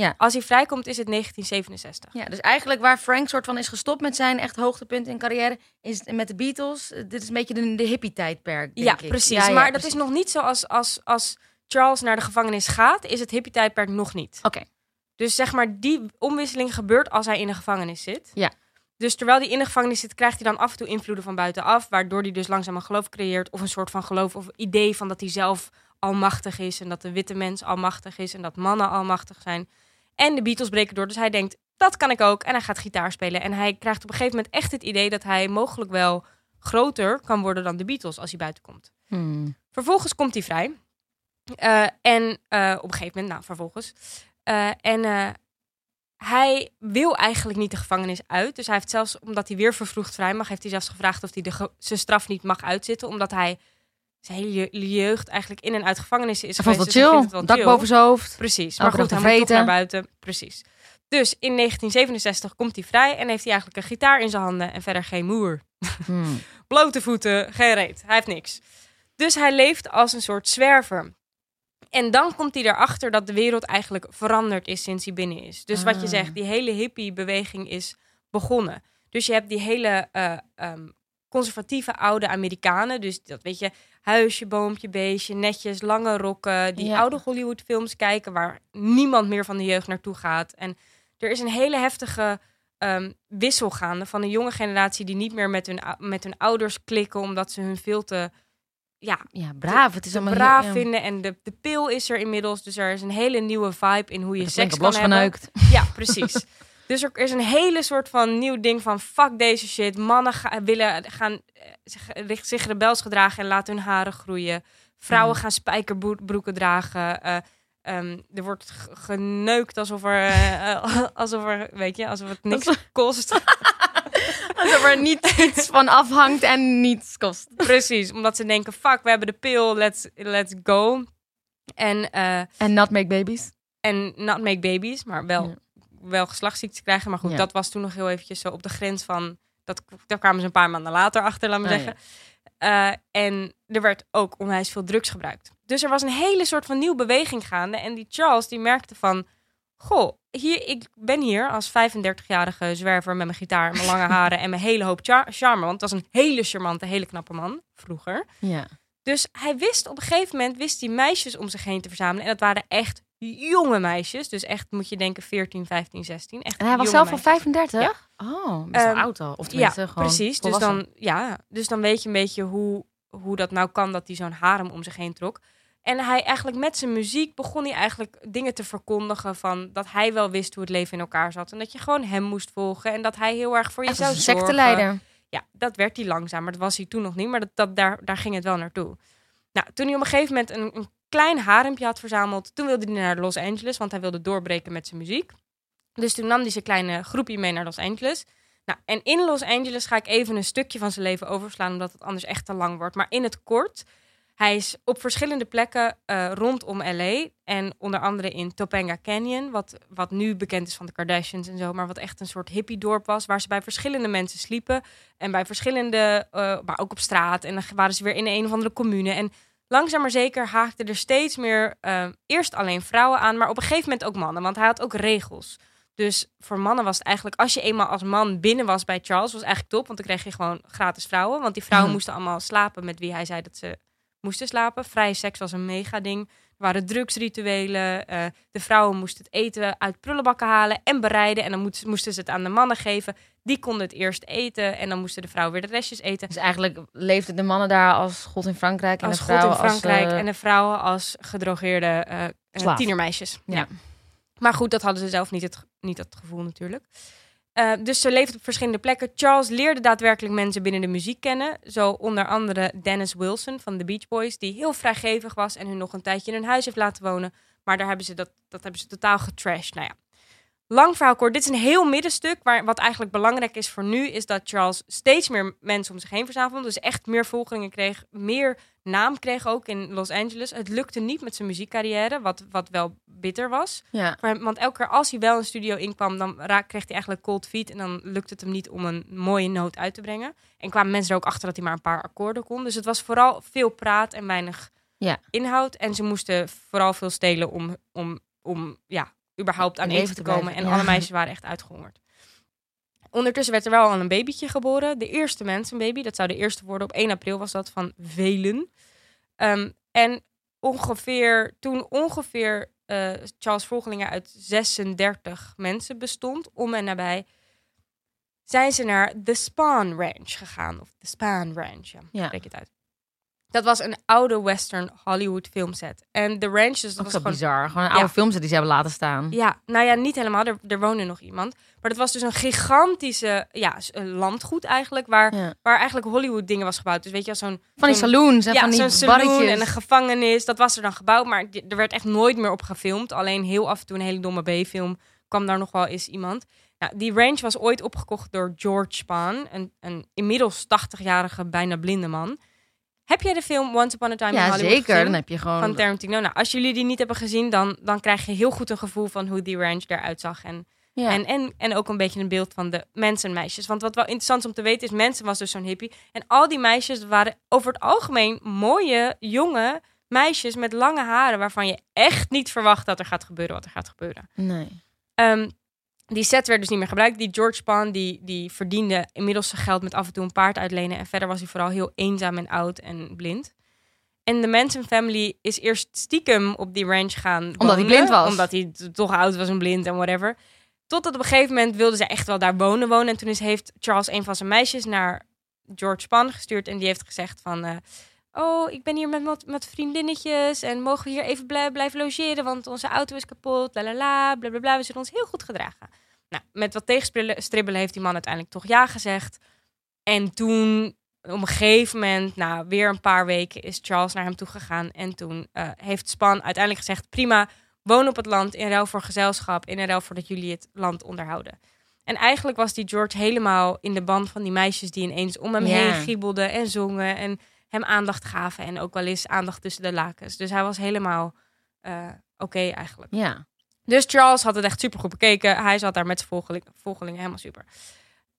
S1: Ja.
S2: Als hij vrijkomt is het 1967.
S1: Ja, dus eigenlijk waar Frank soort van is gestopt met zijn echt hoogtepunt in carrière, is met de Beatles. eh, Dit is een beetje de, de hippie-tijdperk. denk
S2: Ja,
S1: ik.
S2: precies.
S1: Ja, ja,
S2: maar dat
S1: precies.
S2: is nog niet zo als, als, als Charles naar de gevangenis gaat, is het hippie-tijdperk nog niet.
S1: Oké.
S2: Dus zeg maar, die omwisseling gebeurt als hij in de gevangenis zit.
S1: Ja.
S2: Dus terwijl hij in de gevangenis zit, krijgt hij dan af en toe invloeden van buitenaf, waardoor hij dus langzaam een geloof creëert, of een soort van geloof of idee van dat hij zelf almachtig is en dat de witte mens almachtig is en dat mannen almachtig zijn. En de Beatles breken door, dus hij denkt, dat kan ik ook. En hij gaat gitaar spelen. En hij krijgt op een gegeven moment echt het idee dat hij mogelijk wel groter kan worden dan de Beatles als hij buiten komt.
S1: Hmm.
S2: Vervolgens komt hij vrij. Eh, en eh, op een gegeven moment, nou, vervolgens. Eh, en hij wil eigenlijk niet de gevangenis uit. Dus hij heeft zelfs, omdat hij weer vervroegd vrij mag, heeft hij zelfs gevraagd of hij de zijn straf niet mag uitzitten. Omdat hij zijn hele je- jeugd eigenlijk in en uit gevangenis is
S1: Hij vond
S2: geweest.
S1: het wel
S2: dus
S1: chill.
S2: wel
S1: Dak
S2: chill.
S1: boven zijn hoofd.
S2: Precies. Maar goed, hij moet toch naar buiten. Precies. Dus in 1967 komt hij vrij en heeft hij eigenlijk een gitaar in zijn handen en verder geen moer.
S1: Hmm.
S2: Blote voeten, geen reet. Hij heeft niks. Dus hij leeft als een soort zwerver. En dan komt hij erachter dat de wereld eigenlijk veranderd is sinds hij binnen is. Dus wat je
S1: Ah.
S2: zegt, die hele hippie-beweging is begonnen. Dus je hebt die hele eh, ehm, conservatieve oude Amerikanen. Dus dat weet je, huisje, boompje, beestje, netjes, lange rokken. Die
S1: Ja.
S2: oude Hollywood-films kijken waar niemand meer van de jeugd naartoe gaat. En er is een hele heftige ehm, wissel gaande van een jonge generatie die niet meer met hun, met hun ouders klikken omdat ze hun veel te ja,
S1: Ja, braaf. Het is allemaal
S2: braaf
S1: heel, ja.
S2: vinden. En de, de pil is er inmiddels. Dus er is een hele nieuwe vibe in hoe je seks kan hebben. Ja, precies. dus er is een hele soort van nieuw ding van fuck deze shit. Mannen ga- willen gaan eh, zich, zich rebels gedragen en laten hun haren groeien. Vrouwen
S1: Mhm.
S2: gaan spijkerbroeken dragen. eh, ehm, er wordt geneukt alsof er, eh, alsof er, weet je, alsof het niks kost.
S1: Alsof er niet iets van afhangt en niets kost.
S2: Precies, omdat ze denken, fuck, we hebben de pil, let's, let's go. En,
S1: En not make babies.
S2: en not make babies, maar wel,
S1: Ja.
S2: Wel geslachtsziektes krijgen. Maar goed,
S1: Ja.
S2: dat was toen nog heel eventjes zo op de grens van... Dat, daar kwamen ze een paar maanden later achter, laat me
S1: Ah,
S2: zeggen. Eh, en er werd ook onwijs veel drugs gebruikt. Dus er was een hele soort van nieuwe beweging gaande. En die Charles, die merkte van... Goh, hier, ik ben hier als 35-jarige zwerver met mijn gitaar, mijn lange haren en mijn hele hoop char- charme. Want het was een hele charmante, hele knappe man vroeger.
S1: Ja.
S2: Dus hij wist op een gegeven moment wist hij meisjes om zich heen te verzamelen. En dat waren echt jonge meisjes. Dus echt moet je denken 14, 15, 16. Echt
S1: En hij was zelf al
S2: meisjes.
S1: 35? Oh, best
S2: Ehm,
S1: oud al. Of
S2: Ja,
S1: tenminste gewoon
S2: precies. Dus dan, ja, dus dan weet je een beetje hoe hoe dat nou kan dat hij zo'n harem om zich heen trok. En hij eigenlijk met zijn muziek begon hij eigenlijk dingen te verkondigen van dat hij wel wist hoe het leven in elkaar zat. En dat je gewoon hem moest volgen en dat hij heel erg voor je
S1: Echt
S2: zou
S1: een
S2: zorgen.
S1: secteleider.
S2: Ja, dat werd hij langzaam, maar dat was hij toen nog niet. Maar dat, dat, daar, daar ging het wel naartoe. Nou, toen hij op een gegeven moment een, een klein harempje had verzameld, toen wilde hij naar Los Angeles, want hij wilde doorbreken met zijn muziek. Dus toen nam hij zijn kleine groepje mee naar Los Angeles. Nou, en in Los Angeles ga ik even een stukje van zijn leven overslaan, omdat het anders echt te lang wordt. Maar in het kort, hij is op verschillende plekken eh, rondom LA. En onder andere in Topanga Canyon, wat, wat nu bekend is van de Kardashians en zo. Maar wat echt een soort hippiedorp was, waar ze bij verschillende mensen sliepen. En bij verschillende, eh, maar ook op straat. En dan waren ze weer in een of andere commune. En langzaam maar zeker haakten er steeds meer, eh, eerst alleen vrouwen aan, maar op een gegeven moment ook mannen. Want hij had ook regels. Dus voor mannen was het eigenlijk, als je eenmaal als man binnen was bij Charles, was eigenlijk top. Want dan kreeg je gewoon gratis vrouwen. Want die vrouwen
S1: Mhm.
S2: moesten allemaal slapen met wie hij zei dat ze moesten slapen. Vrije seks was een mega ding. Er waren drugsrituelen. eh, de vrouwen moesten het eten uit prullenbakken halen en bereiden. En dan moesten, moesten ze het aan de mannen geven. Die konden het eerst eten. En dan moesten de vrouwen weer de restjes eten.
S1: Dus eigenlijk leefden de mannen daar als god in Frankrijk. En
S2: Als
S1: de
S2: God in
S1: vrouwen
S2: Frankrijk.
S1: Als, eh,
S2: En de vrouwen als gedrogeerde eh, tienermeisjes.
S1: Ja.
S2: Maar goed, dat hadden ze zelf niet het, niet het gevoel natuurlijk. Eh, dus ze leefden op verschillende plekken. Charles leerde daadwerkelijk mensen binnen de muziek kennen. Zo onder andere Dennis Wilson van de Beach Boys, die heel vrijgevig was en hun nog een tijdje in hun huis heeft laten wonen. Maar daar hebben ze dat, dat hebben ze totaal getrashed. Nou ja, lang verhaal kort. Dit is een heel middenstuk. Waar, wat eigenlijk belangrijk is voor nu, is dat Charles steeds meer mensen om zich heen verzamelde. Dus echt meer volgelingen kreeg, meer naam kreeg ook in Los Angeles. Het lukte niet met zijn muziekcarrière, wat, wat wel bitter was.
S1: ja.
S2: Hem, want elke keer als hij wel een studio inkwam, dan raak, kreeg hij eigenlijk cold feet. En dan lukte het hem niet om een mooie noot uit te brengen. En kwamen mensen er ook achter dat hij maar een paar akkoorden kon. Dus het was vooral veel praat en weinig
S1: Ja.
S2: inhoud. En ze moesten vooral veel stelen om, om, om ja, überhaupt aan eten te komen.
S1: blijven,
S2: En
S1: ja.
S2: alle meisjes waren echt uitgehongerd. Ondertussen werd er wel al een babytje geboren. De eerste mensenbaby. Dat zou de eerste worden. Op 1 april was dat van velen. Ehm, en ongeveer, toen ongeveer eh, Charles Volgelingen uit 36 mensen bestond, om en nabij, zijn ze naar The Spawn Ranch gegaan. Of The Spawn Ranch, ja.
S1: Ja.
S2: Spreek het uit. Dat was een oude western Hollywood filmset. En de ranch, dus dat was gewoon
S1: bizar. Gewoon een
S2: Ja.
S1: oude films die ze hebben laten staan.
S2: ja, nou ja, niet helemaal. Er, er woonde nog iemand. Maar dat was dus een gigantische ja, landgoed eigenlijk. Waar,
S1: Ja.
S2: waar eigenlijk Hollywood dingen was gebouwd. Dus weet je, zo'n...
S1: Van die saloons en
S2: ja,
S1: van die
S2: zo'n saloon en een gevangenis. Dat was er dan gebouwd. Maar er werd echt nooit meer op gefilmd. Alleen heel af en toe een hele domme B-film kwam daar nog wel eens iemand. Nou, die ranch was ooit opgekocht door George Spahn. Een, een inmiddels 80-jarige, bijna blinde man. Heb jij de film Once Upon a Time in Hollywood
S1: zeker.
S2: gezien?
S1: Dan heb je gewoon...
S2: van Tarantino. Nou, als jullie die niet hebben gezien, dan, dan krijg je heel goed een gevoel van hoe die ranch eruit zag. En,
S1: ja.
S2: en, en, en ook een beetje een beeld van de mensen en meisjes. Want wat wel interessant is om te weten is, mensen was dus zo'n hippie. En al die meisjes waren over het algemeen mooie, jonge meisjes met lange haren. Waarvan je echt niet verwacht dat er gaat gebeuren wat er gaat gebeuren.
S1: Nee.
S2: Ehm, die set werd dus niet meer gebruikt. Die George Spahn, die, die verdiende inmiddels zijn geld met af en toe een paard uitlenen. En verder was hij vooral heel eenzaam en oud en blind. En de Manson family is eerst stiekem op die ranch gaan
S1: Omdat hij blind was.
S2: Omdat hij toch oud was en blind en whatever. Totdat op een gegeven moment wilden ze echt wel daar wonen wonen. En toen is, heeft Charles een van zijn meisjes naar George Spahn gestuurd. En die heeft gezegd van... eh, oh, ik ben hier met, met, met vriendinnetjes en mogen we hier even blij- blijven logeren, want onze auto is kapot, la la la, bla bla bla. We zullen ons heel goed gedragen. Nou, met wat tegenstribbelen heeft die man uiteindelijk toch ja gezegd. En toen, op een gegeven moment, na weer een paar weken, is Charles naar hem toe gegaan. En toen eh, heeft Span uiteindelijk gezegd, prima, woon op het land in ruil voor gezelschap, in ruil voor dat jullie het land onderhouden. En eigenlijk was die George helemaal in de band van die meisjes die ineens om hem
S1: Ja.
S2: heen giebelden en zongen en hem aandacht gaven en ook wel eens aandacht tussen de lakens. Dus hij was helemaal eh, oké eigenlijk.
S1: Ja.
S2: Dus Charles had het echt super goed bekeken. Hij zat daar met zijn volgeling, volgelingen helemaal super.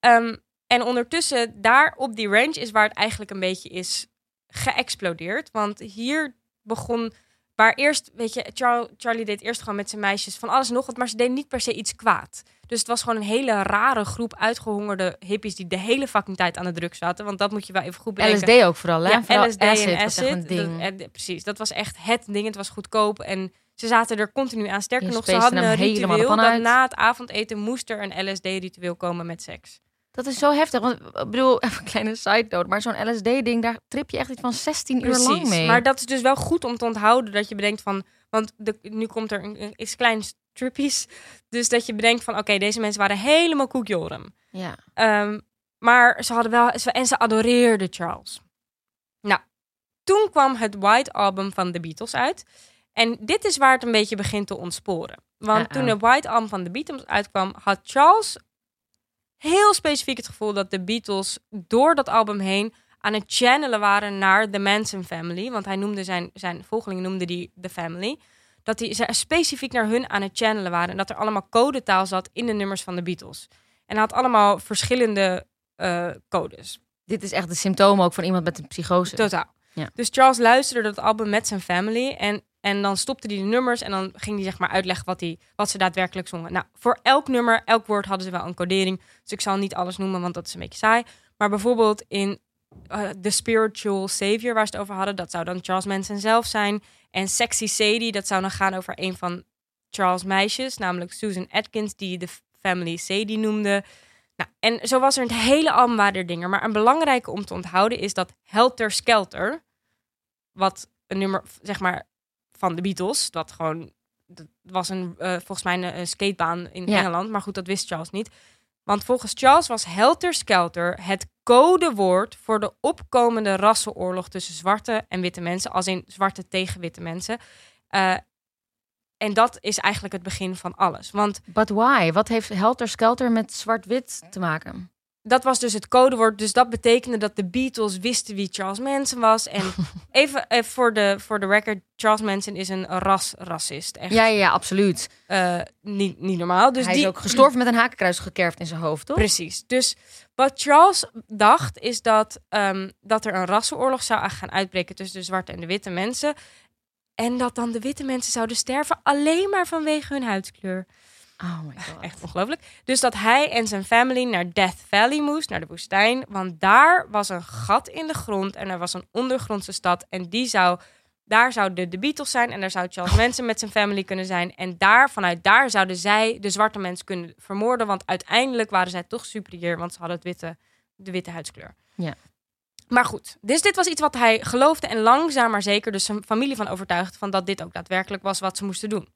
S2: Ehm, en ondertussen, daar op die range is waar het eigenlijk een beetje is geëxplodeerd. Want hier begon, waar eerst, weet je, Char- Charlie deed eerst gewoon met zijn meisjes van alles en nog wat, maar ze deden niet per se iets kwaad. Dus het was gewoon een hele rare groep uitgehongerde hippies die de hele fucking tijd aan de druk zaten. Want dat moet je wel even goed bedenken.
S1: LSD ook vooral, hè?
S2: Ja,
S1: Vooral
S2: LSD
S1: acid,
S2: en acid.
S1: echt een ding.
S2: Dat- eh, precies, dat was echt het ding. Het was goedkoop en ze zaten er continu aan. Sterker
S1: Je
S2: nog, ze hadden een ritueel dat na het avondeten moest er een LSD-ritueel komen met seks.
S1: Dat is zo heftig. Want ik bedoel, even een kleine side note. Maar zo'n LSD-ding, daar trip je echt iets van 16 uur lang mee.
S2: Maar dat is dus wel goed om te onthouden dat je bedenkt van, want de, nu komt er een, iets klein trippies, dus dat je bedenkt van, oké, deze mensen waren helemaal koekjorum.
S1: Ja.
S2: Ehm, maar ze hadden wel, en ze adoreerden Charles. Nou, toen kwam het White Album van de Beatles uit. En dit is waar het een beetje begint te ontsporen. Want toen het White Album van de Beatles uitkwam, had Charles heel specifiek het gevoel dat de Beatles door dat album heen aan het channelen waren naar de Manson Family. Want hij noemde zijn, zijn volgelingen noemde die The Family. Dat die ze specifiek naar hun aan het channelen waren. En dat er allemaal codetaal zat in de nummers van de Beatles. En hij had allemaal verschillende eh, codes.
S1: Dit is echt de symptomen ook van iemand met een psychose.
S2: Totaal.
S1: Ja.
S2: Dus Charles luisterde dat album met zijn family. En, en dan stopte hij de nummers. En dan ging hij zeg maar uitleggen wat, hij, wat ze daadwerkelijk zongen. Nou, voor elk nummer, elk woord hadden ze wel een codering. Dus ik zal niet alles noemen, want dat is een beetje saai. Maar bijvoorbeeld in eh, The Spiritual Savior, waar ze het over hadden. Dat zou dan Charles Manson zelf zijn. En Sexy Sadie, dat zou dan gaan over een van Charles' meisjes. Namelijk Susan Atkins, die de family Sadie noemde. Nou, en zo was er een hele album waren er dingen. Maar een belangrijke om te onthouden is dat Helter Skelter, wat een nummer, zeg maar, van de Beatles, dat gewoon, dat was een, eh, volgens mij een, een skatebaan in
S1: Ja.
S2: Engeland, maar goed, dat wist Charles niet. Want volgens Charles was Helter Skelter het codewoord voor de opkomende rassenoorlog tussen zwarte en witte mensen, als in zwarte tegen witte mensen. Eh, en dat is eigenlijk het begin van alles. Want
S1: But why? Wat heeft Helter Skelter met zwart-wit te maken?
S2: Dat was dus het codewoord. Dus dat betekende dat de Beatles wisten wie Charles Manson was. En even eh, voor, de, voor de record, Charles Manson is een rasracist. Echt
S1: Ja, ja, ja, absoluut.
S2: eh, niet, niet normaal. Dus
S1: Hij
S2: die,
S1: is ook gestorven met een hakenkruis gekerfd in zijn hoofd, toch?
S2: Precies. Dus wat Charles dacht, is dat, ehm, dat er een rassenoorlog zou gaan uitbreken tussen de zwarte en de witte mensen. En dat dan de witte mensen zouden sterven alleen maar vanwege hun huidskleur.
S1: Oh my god.
S2: Echt ongelooflijk. Dus dat hij en zijn family naar Death Valley moest, naar de woestijn. Want daar was een gat in de grond en er was een ondergrondse stad. En die zou, daar zouden de Beatles zijn en daar zou Charles Manson met zijn family kunnen zijn. En daar, vanuit daar zouden zij de zwarte mensen kunnen vermoorden. Want uiteindelijk waren zij toch superieur, want ze hadden het witte, de witte huidskleur.
S1: Ja.
S2: Maar goed, dus dit was iets wat hij geloofde en langzaam maar zeker dus zijn familie van overtuigd van dat dit ook daadwerkelijk was wat ze moesten doen.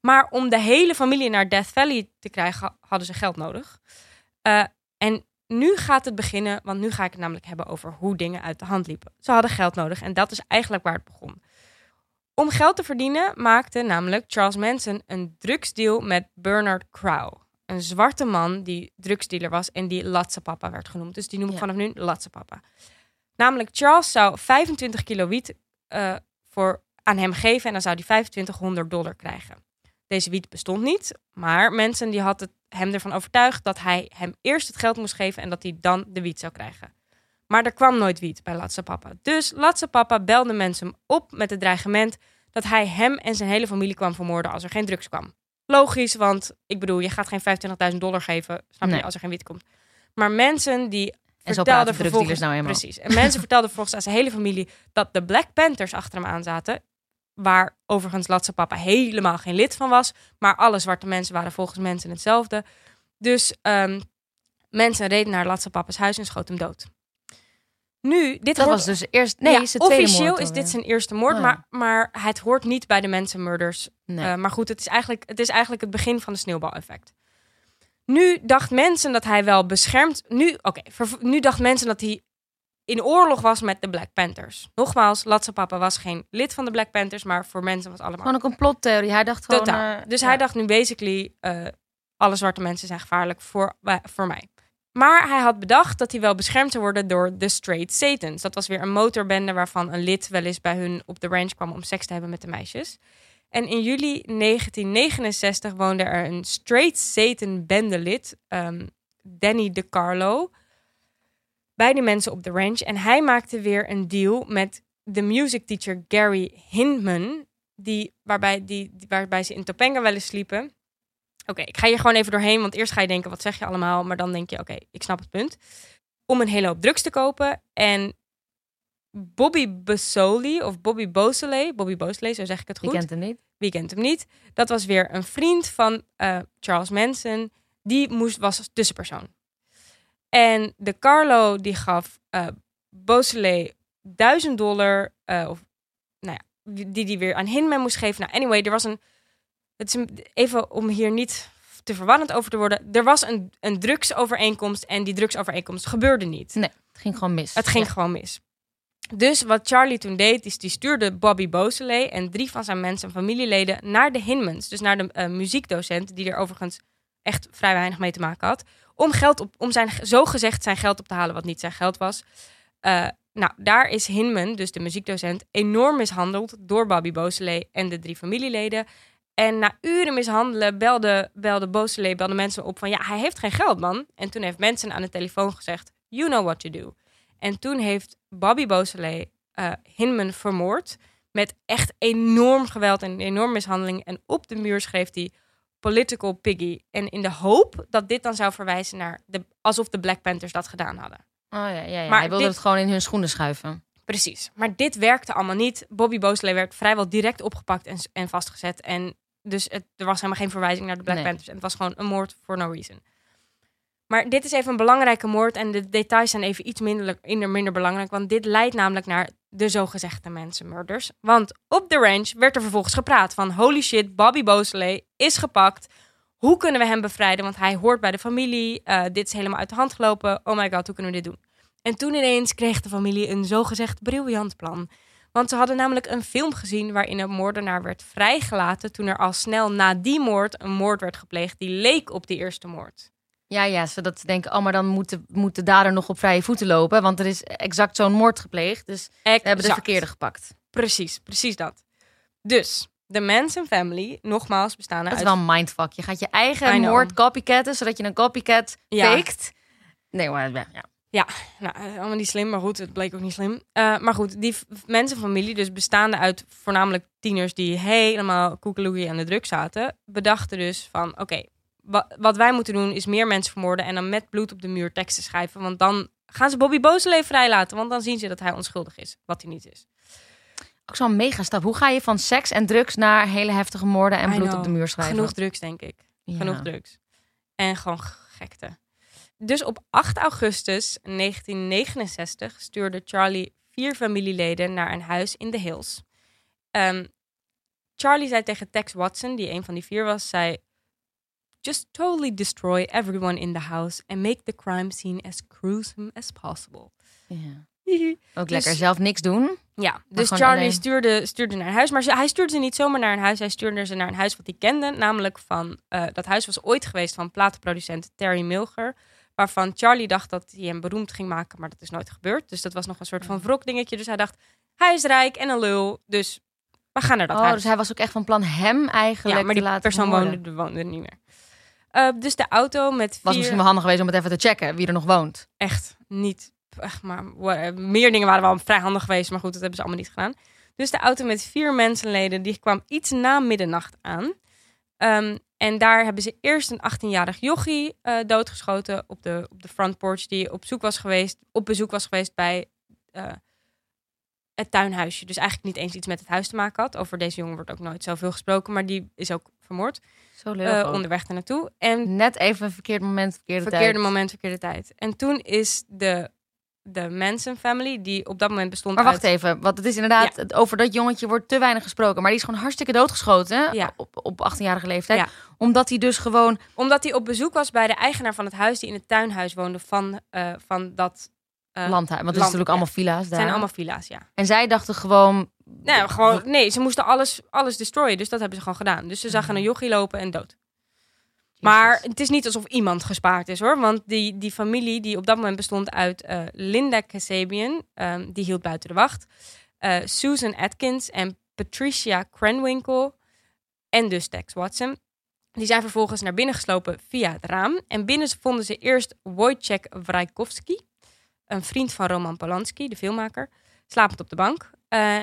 S2: Maar om de hele familie naar Death Valley te krijgen, hadden ze geld nodig. Eh, en nu gaat het beginnen, want nu ga ik het namelijk hebben over hoe dingen uit de hand liepen. Ze hadden geld nodig en dat is eigenlijk waar het begon. Om geld te verdienen maakte namelijk Charles Manson een drugsdeal met Bernard Crow. Een zwarte man die drugsdealer was en die Latsapapa werd genoemd. Dus die noem ik
S1: Ja.
S2: vanaf nu Latsapapa. Namelijk Charles zou 25 kilo wiet eh, voor, aan hem geven en dan zou hij 2500 dollar krijgen. Deze wiet bestond niet, maar mensen die had het hem ervan overtuigd dat hij hem eerst het geld moest geven en dat hij dan de wiet zou krijgen. Maar er kwam nooit wiet bij Latse Papa. Dus Latse Papa belde mensen op met het dreigement dat hij hem en zijn hele familie kwam vermoorden als er geen drugs kwam. Logisch, want ik bedoel, je gaat geen 25.000 dollar geven snap je,
S1: Nee.
S2: als er geen wiet komt. Maar mensen die
S1: En
S2: vertelden
S1: drugsdealers nou.
S2: Precies. En mensen vertelden vervolgens aan zijn hele familie dat de Black Panthers achter hem aan zaten. Waar overigens Latse Papa helemaal geen lid van was. Maar alle zwarte mensen waren volgens mensen hetzelfde. Dus ehm, mensen reden naar Latse Papa's huis en schoten hem dood. Nu, dit
S1: Dat
S2: hoort-
S1: was dus eerst... Nee,
S2: Ja,
S1: is
S2: officieel
S1: moord
S2: is dit zijn eerste moord,
S1: Oh ja.
S2: maar, maar het hoort niet bij de mensenmurders
S1: Nee.
S2: eh, maar goed, het is, eigenlijk, het is eigenlijk het begin van de sneeuwbaleffect. Nu dacht mensen dat hij wel beschermd... Nu, oké, nu dacht mensen dat hij in oorlog was met de Black Panthers. Nogmaals, Latse Papa was geen lid van de Black Panthers, maar voor mensen was allemaal
S1: Gewoon een complottheorie. Hij dacht gewoon...
S2: totaal.
S1: eh,
S2: dus
S1: ja.
S2: hij dacht nu basically, eh, alle zwarte mensen zijn gevaarlijk voor, voor mij. Maar hij had bedacht dat hij wel beschermd zou worden door de Straight Satans. Dat was weer een motorbende waarvan een lid wel eens bij hun op de ranch kwam om seks te hebben met de meisjes. En in juli 1969 woonde er een Straight Satan bendelid, ehm Danny DeCarlo, bij de mensen op de ranch. En hij maakte weer een deal met de music teacher Gary Hindman, die, waarbij, die, die- waarbij ze in Topanga wel eens sliepen. Oké, ik ga hier gewoon even doorheen, want eerst ga je denken, wat zeg je allemaal? Maar dan denk je, oké, ik snap het punt. Om een hele hoop drugs te kopen. En Bobby Bosoli, of Bobby Beausoleil, Bobby Beausoleil, zo zeg ik het
S1: Wie
S2: goed.
S1: kent hem niet?
S2: Wie kent hem niet? Dat was weer een vriend van eh, Charles Manson. Die moest, was tussenpersoon. En de Carlo die gaf eh Beausoleil 1000 dollar, eh, of nou ja, die die weer aan Hinman moest geven. Nou, anyway, er was een, het is een, even om hier niet te verwarrend over te worden, er was een, een drugsovereenkomst en die drugsovereenkomst gebeurde niet.
S1: Nee, het ging gewoon mis.
S2: Het ging
S1: Ja.
S2: gewoon mis. Dus wat Charlie toen deed, is die stuurde Bobby Beausoleil en drie van zijn mensen en familieleden naar de Hinmans. Dus naar de eh, muziekdocent, die er overigens echt vrij weinig mee te maken had. Om, geld op, om zijn, zogezegd zijn geld op te halen, wat niet zijn geld was. Eh, nou, daar is Hinman, dus de muziekdocent, enorm mishandeld door Bobby Beausoleil en de drie familieleden. En na uren mishandelen belde, belde belde mensen op van... ja, hij heeft geen geld, man. En toen heeft mensen aan de telefoon gezegd... you know what to do. En toen heeft Bobby Beausoleil eh Hinman vermoord... met echt enorm geweld en enorm mishandeling. En op de muur schreef hij political piggy. En in de hoop dat dit dan zou verwijzen naar... De, alsof de Black Panthers dat gedaan hadden.
S1: Oh ja, ja, ja.
S2: Maar
S1: hij wilde
S2: dit-
S1: het gewoon in hun schoenen schuiven.
S2: Precies. Maar dit werkte allemaal niet. Bobby Beausoleil werd vrijwel direct opgepakt en, en vastgezet. En dus het, er was helemaal geen verwijzing naar de Black
S1: Nee.
S2: Panthers. En het was gewoon een moord for no reason. Maar dit is even een belangrijke moord. En de details zijn even iets minder, minder, belangrijk. Want dit leidt namelijk naar de zogezegde mensenmurders. Want op de ranch werd er vervolgens gepraat van... Holy shit, Bobby Beausoleil is gepakt. Hoe kunnen we hem bevrijden? Want hij hoort bij de familie. Eh, dit is helemaal uit de hand gelopen. Oh my god, hoe kunnen we dit doen? En toen ineens kreeg de familie een zogezegd briljant plan. Want ze hadden namelijk een film gezien waarin een moordenaar werd vrijgelaten toen er al snel na die moord een moord werd gepleegd die leek op die eerste moord.
S1: Ja, ja, zodat ze denken, oh, maar dan moet de, moet de dader nog op vrije voeten lopen. Want er is exact zo'n moord gepleegd. Dus ze hebben de verkeerde gepakt.
S2: Precies, precies dat. Dus de Manson family, nogmaals bestaande
S1: Dat is
S2: uit
S1: wel een mindfuck. Je gaat je eigen moord copycatten, zodat je een copycat
S2: Ja.
S1: faked. Nee, maar ja.
S2: Nou, eh, allemaal niet slim, maar goed, het bleek ook niet slim. Eh, maar goed, die mensenfamilie, dus bestaande uit voornamelijk tieners die helemaal koekeloekie aan de druk zaten, bedachten dus van, oké, wa- wat wij moeten doen is meer mensen vermoorden en dan met bloed op de muur teksten schrijven, want dan gaan ze Bobby Beausoleil vrijlaten, want dan zien ze dat hij onschuldig is, wat hij niet is.
S1: Ook zo'n megastap. Hoe ga je van seks en drugs naar hele heftige moorden en
S2: I
S1: bloed
S2: know.
S1: op de muur schrijven?
S2: Genoeg drugs, denk ik.
S1: Ja.
S2: Genoeg drugs. En gewoon gekte. Dus op 8 augustus 1969 stuurde Charlie vier familieleden naar een huis in de Hills. Ehm, Charlie zei tegen Tex Watson, die een van die vier was, zei... Just totally destroy everyone in the house and make the crime scene as gruesome as possible.
S1: Ja. Ook
S2: Dus-
S1: lekker zelf niks doen.
S2: Ja, dus Charlie
S1: alleen.
S2: stuurde, stuurde naar een huis. Maar ze, hij stuurde ze niet zomaar naar een huis. Hij stuurde ze naar een huis wat hij kende. Namelijk van, eh, dat huis was ooit geweest van platenproducent Terry Milger. Waarvan Charlie dacht dat hij hem beroemd ging maken. Maar dat is nooit gebeurd. Dus dat was nog een soort van wrok dingetje. Dus hij dacht, hij is rijk en een lul. Dus we gaan naar dat
S1: oh,
S2: huis.
S1: dus hij was ook echt van plan hem eigenlijk
S2: ja, maar
S1: te
S2: die
S1: laten
S2: persoon woonde, woonde er niet meer. Eh, dus de auto met vier...
S1: Was misschien wel handig geweest om het even te checken wie er nog woont.
S2: echt niet. Echt maar wa- meer dingen waren wel vrij handig geweest, maar goed, dat hebben ze allemaal niet gedaan. Dus de auto met vier mensenleden, die kwam iets na middernacht aan. Ehm, en daar hebben ze eerst een 18-jarig jochie eh, doodgeschoten op de, op de front porch, die op, zoek was geweest, op bezoek was geweest bij eh, het tuinhuisje. Dus eigenlijk niet eens iets met het huis te maken had. Over deze jongen wordt ook nooit zoveel gesproken, maar die is ook vermoord
S1: Zo
S2: eh,
S1: lullig ook.
S2: onderweg ernaartoe. En
S1: Net even een verkeerd moment, verkeerde,
S2: verkeerde
S1: tijd.
S2: moment, verkeerde tijd. En toen is de, de Manson family, die op dat moment bestond
S1: Maar wacht
S2: uit...
S1: even, want het is inderdaad, over dat jongetje wordt te weinig gesproken. Maar die is gewoon hartstikke doodgeschoten
S2: Ja.
S1: op, op 18-jarige leeftijd.
S2: Ja.
S1: Omdat hij dus gewoon...
S2: Omdat hij op bezoek was bij de eigenaar van het huis die in het tuinhuis woonde van, eh, van dat... eh,
S1: landhuis, want het is natuurlijk allemaal villa's
S2: Het
S1: daar.
S2: zijn allemaal villa's, ja.
S1: En zij dachten gewoon...
S2: Nou, gewoon, nee, ze moesten alles, alles destroyen, dus dat hebben ze gewoon gedaan. Dus ze zagen
S1: Mhm.
S2: een jochie lopen en dood. Maar het is niet alsof iemand gespaard is hoor. Want die, die familie die op dat moment bestond uit eh, Linda Kasabian, ehm, die hield buiten de wacht. eh, Susan Atkins en Patricia Krenwinkel. En dus Tex Watson. Die zijn vervolgens naar binnen geslopen via het raam. En binnen vonden ze eerst Wojciech Wrajkowski, een vriend van Roman Polanski, de filmmaker, slapend op de bank. Eh,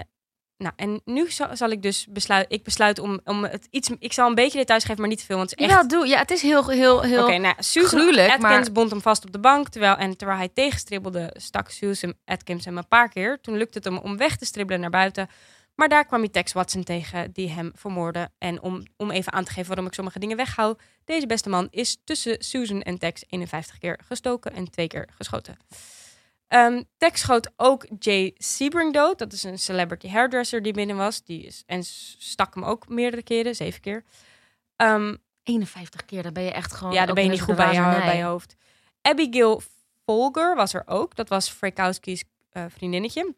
S2: nou, en nu zal, zal ik dus besluiten. Ik besluit om, om het iets. Ik zal een beetje details geven, maar niet te veel. Want het is echt
S1: Ja, doe. Ja, het is heel, heel, heel...
S2: Oké, nou, Susan
S1: gruwelijk,
S2: Atkins
S1: maar-
S2: bond hem vast op de bank. Terwijl, en terwijl hij tegenstribbelde, stak Susan Atkins hem een paar keer. Toen lukte het hem om weg te stribbelen naar buiten. Maar daar kwam hij Tex Watson tegen, die hem vermoordde. En om, om even aan te geven waarom ik sommige dingen weghoud. Deze beste man is tussen Susan en Tex 51 keer gestoken en twee keer geschoten. Ehm, Tex schoot ook Jay Sebring dood. Dat is een celebrity hairdresser die binnen was. Die is, en stak hem ook meerdere keren, zeven keer. Ehm,
S1: 51 keer, dan ben je echt gewoon...
S2: ja, dan ben je niet goed bij je, bij je hoofd. Abigail Folger was er ook. Dat was Frekowski's eh, vriendinnetje.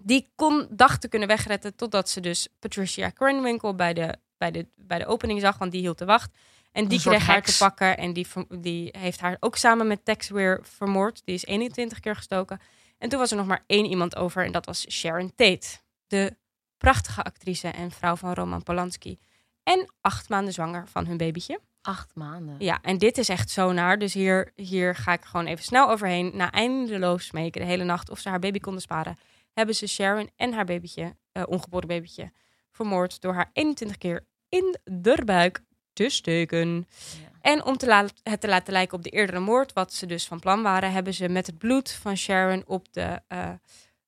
S2: Die kon, dacht te kunnen wegretten totdat ze dus Patricia Krenwinkel bij de, bij, de, bij de opening zag, want die hield de wacht. En die kreeg haar te pakken en die, die heeft haar ook samen met Tex weer vermoord. Die is 21 keer gestoken. En toen was er nog maar één iemand over en dat was Sharon Tate. De prachtige actrice en vrouw van Roman Polanski. En acht maanden zwanger van hun babytje.
S1: Acht maanden.
S2: Ja, en dit is echt zo naar. Dus hier, hier ga ik gewoon even snel overheen. Na eindeloos smeken de hele nacht of ze haar baby konden sparen, hebben ze Sharon en haar babytje, eh, ongeboren babytje, vermoord door haar 21 keer in de buik te steken.
S1: Ja.
S2: En om te het te laten lijken op de eerdere moord, wat ze dus van plan waren, hebben ze met het bloed van Sharon op de eh,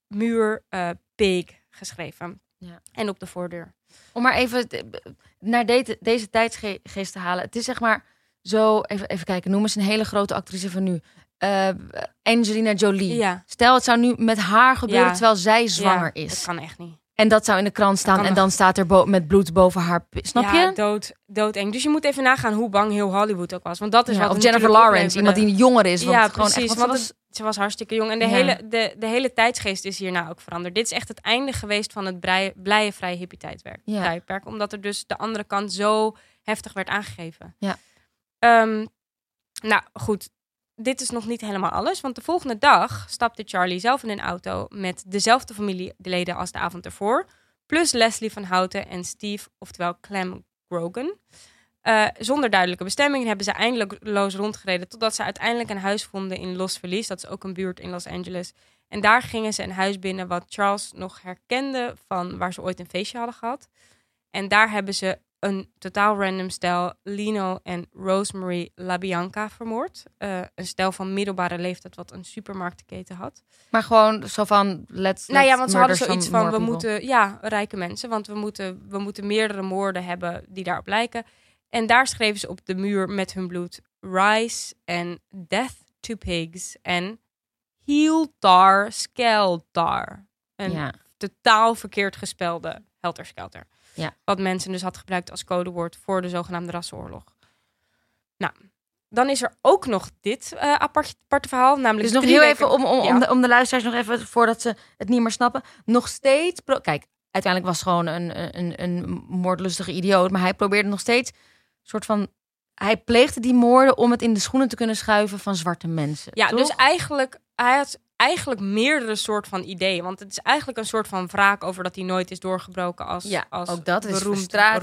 S2: muur pig geschreven.
S1: Ja.
S2: En op de voordeur.
S1: Om maar even naar deze, deze tijdsgeest te halen. Het is zeg maar zo... Even, even kijken, noem eens een hele grote actrice van nu. Eh, Angelina Jolie.
S2: Ja.
S1: Stel, het zou nu met haar gebeuren terwijl zij zwanger is.
S2: Dat kan echt niet.
S1: En dat zou in de krant staan. En dan staat er met bloed boven haar... Snap
S2: ja,
S1: je?
S2: dood, doodeng. Dus je moet even nagaan hoe bang heel Hollywood ook was. Want dat is
S1: Ja,
S2: wat
S1: of Jennifer Lawrence, iemand die jonger is. Want
S2: ja,
S1: gewoon
S2: precies.
S1: Echt, want was,
S2: het- ze was hartstikke jong. En de,
S1: Ja.
S2: hele, de, de hele tijdsgeest is hierna ook veranderd. Dit is echt het einde geweest van het blije, blije vrije hippie tijdperk,
S1: Ja.
S2: tijdperk. Omdat er dus de andere kant zo heftig werd aangegeven.
S1: Ja.
S2: Ehm, nou, goed. Dit is nog niet helemaal alles. Want de volgende dag stapte Charlie zelf in een auto... met dezelfde familieleden als de avond ervoor. Plus Leslie van Houten en Steve, oftewel Clem Grogan. Eh, zonder duidelijke bestemming hebben ze eindeloos rondgereden... totdat ze uiteindelijk een huis vonden in Los Feliz. Dat is ook een buurt in Los Angeles. En daar gingen ze een huis binnen wat Charles nog herkende... van waar ze ooit een feestje hadden gehad. En daar hebben ze een totaal random stel Lino en Rosemary LaBianca vermoord. Eh, een stel van middelbare leeftijd wat een supermarktenketen had.
S1: maar gewoon zo van... Let's,
S2: Nou ja, want ze hadden zoiets van, we moeten, ja, rijke mensen, want we moeten, we moeten meerdere moorden hebben die daarop lijken. En daar schreven ze op de muur met hun bloed Rise en Death to Pigs en Heel Tar Skeltar. Een
S1: Ja.
S2: totaal verkeerd gespelde helterskelter.
S1: Ja.
S2: Wat mensen dus had gebruikt als codewoord voor de zogenaamde rassenoorlog. Nou, dan is er ook nog dit eh, apart, aparte verhaal. Namelijk
S1: Dus nog heel
S2: weken-
S1: even, om, om,
S2: Ja.
S1: om, de, om de luisteraars nog even, voordat ze het niet meer snappen. Nog steeds, pro- kijk, uiteindelijk was het gewoon een, een, een moordlustige idioot. Maar hij probeerde nog steeds, soort van, hij pleegde die moorden om het in de schoenen te kunnen schuiven van zwarte mensen.
S2: Ja,
S1: toch?
S2: dus eigenlijk, hij had eigenlijk meerdere soort van ideeën. Want het is eigenlijk een soort van wraak over dat hij nooit is doorgebroken als,
S1: ja,
S2: als
S1: ook dat is
S2: rockster.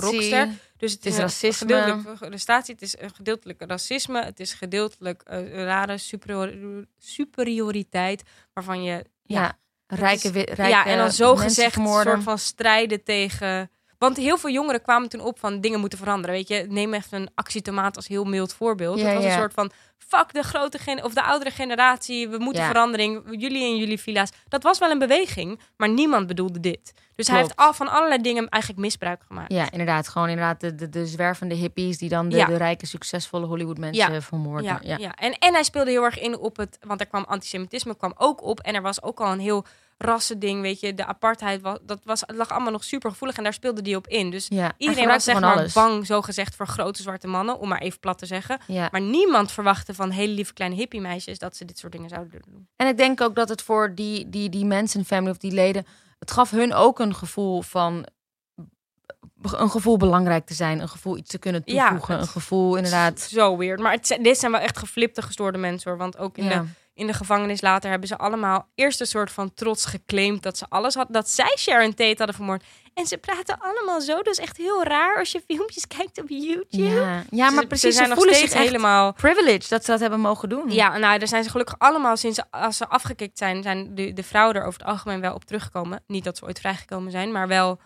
S2: Dus het,
S1: Het is
S2: een
S1: racisme.
S2: Gedeeltelijk frustratie, het is een gedeeltelijk racisme, het is gedeeltelijk eh, rare superior- superioriteit, waarvan je
S1: Ja, rijke, rijke
S2: ja, en dan zo gezegd een soort van strijden tegen. Want heel veel jongeren kwamen toen op van dingen moeten veranderen. Weet je, neem even een actietomaat als heel mild voorbeeld.
S1: Ja,
S2: het was
S1: ja.
S2: een soort van fuck de grote gen of de oudere generatie. We moeten
S1: Ja.
S2: verandering. Jullie en jullie villa's. Dat was wel een beweging, maar niemand bedoelde dit. Dus hij heeft al van allerlei dingen eigenlijk misbruik gemaakt.
S1: Ja, inderdaad. Gewoon inderdaad de, de, de zwervende hippies die dan de,
S2: Ja.
S1: de rijke, succesvolle Hollywood mensen
S2: Ja.
S1: vermoorden.
S2: Ja,
S1: Ja,
S2: ja. En, en hij speelde heel erg in op het, want er kwam antisemitisme kwam ook op en er was ook al een heel rassending, weet je, de apartheid was, dat was, lag allemaal nog super gevoelig en daar speelde die op in. Dus
S1: Ja,
S2: iedereen was zeg maar
S1: alles.
S2: bang, zo gezegd, voor grote zwarte mannen, om maar even plat te zeggen.
S1: Ja.
S2: Maar niemand verwachtte van hele lieve kleine hippie meisjes dat ze dit soort dingen zouden doen.
S1: En ik denk ook dat het voor die, die, die mensen, family of die leden, het gaf hun ook een gevoel van een gevoel belangrijk te zijn, een gevoel iets te kunnen
S2: Ja,
S1: toevoegen,
S2: het-
S1: een gevoel inderdaad.
S2: Zo weird. Maar het, dit zijn wel echt geflipte, gestoorde mensen hoor. Want ook in,
S1: Ja.
S2: de, in de gevangenis later hebben ze allemaal eerst een soort van trots geclaimd dat ze alles hadden, dat zij Sharon Tate hadden vermoord. En ze praten allemaal zo. Dus echt heel raar als je filmpjes kijkt op YouTube.
S1: Ja, ja
S2: Ze-
S1: maar
S2: ze
S1: precies, ze,
S2: zijn nog steeds
S1: echt
S2: helemaal.
S1: privileged dat ze dat hebben mogen doen.
S2: Ja, nou, daar zijn ze gelukkig allemaal sinds als ze afgekikt zijn, zijn de, de vrouwen er over het algemeen wel op teruggekomen. Niet dat ze ooit vrijgekomen zijn, maar wel.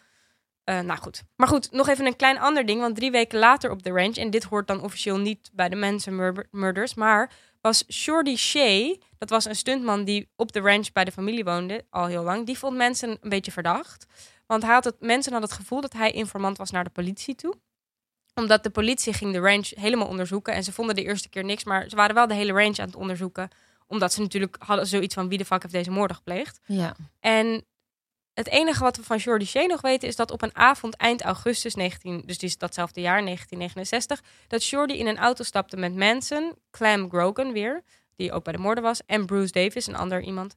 S2: eh, nou goed. Maar goed, nog even een klein ander ding. Want drie weken later op de ranch, en dit hoort dan officieel niet bij de mensen murder- murders, maar was Shorty Shea, dat was een stuntman die op de ranch bij de familie woonde, al heel lang. Die vond mensen een beetje verdacht. Want hij had het, mensen hadden het gevoel dat hij informant was naar de politie toe. Omdat de politie ging de range helemaal onderzoeken. En ze vonden de eerste keer niks. Maar ze waren wel de hele range aan het onderzoeken. Omdat ze natuurlijk hadden zoiets van wie de fuck heeft deze moorden gepleegd.
S1: Ja.
S2: En het enige wat we van Jordi Shea nog weten is dat op een avond eind augustus 19, dus die datzelfde jaar 1969, dat Jordi in een auto stapte met Manson, Clem Grogan weer, die ook bij de moorden was, en Bruce Davis, een ander iemand.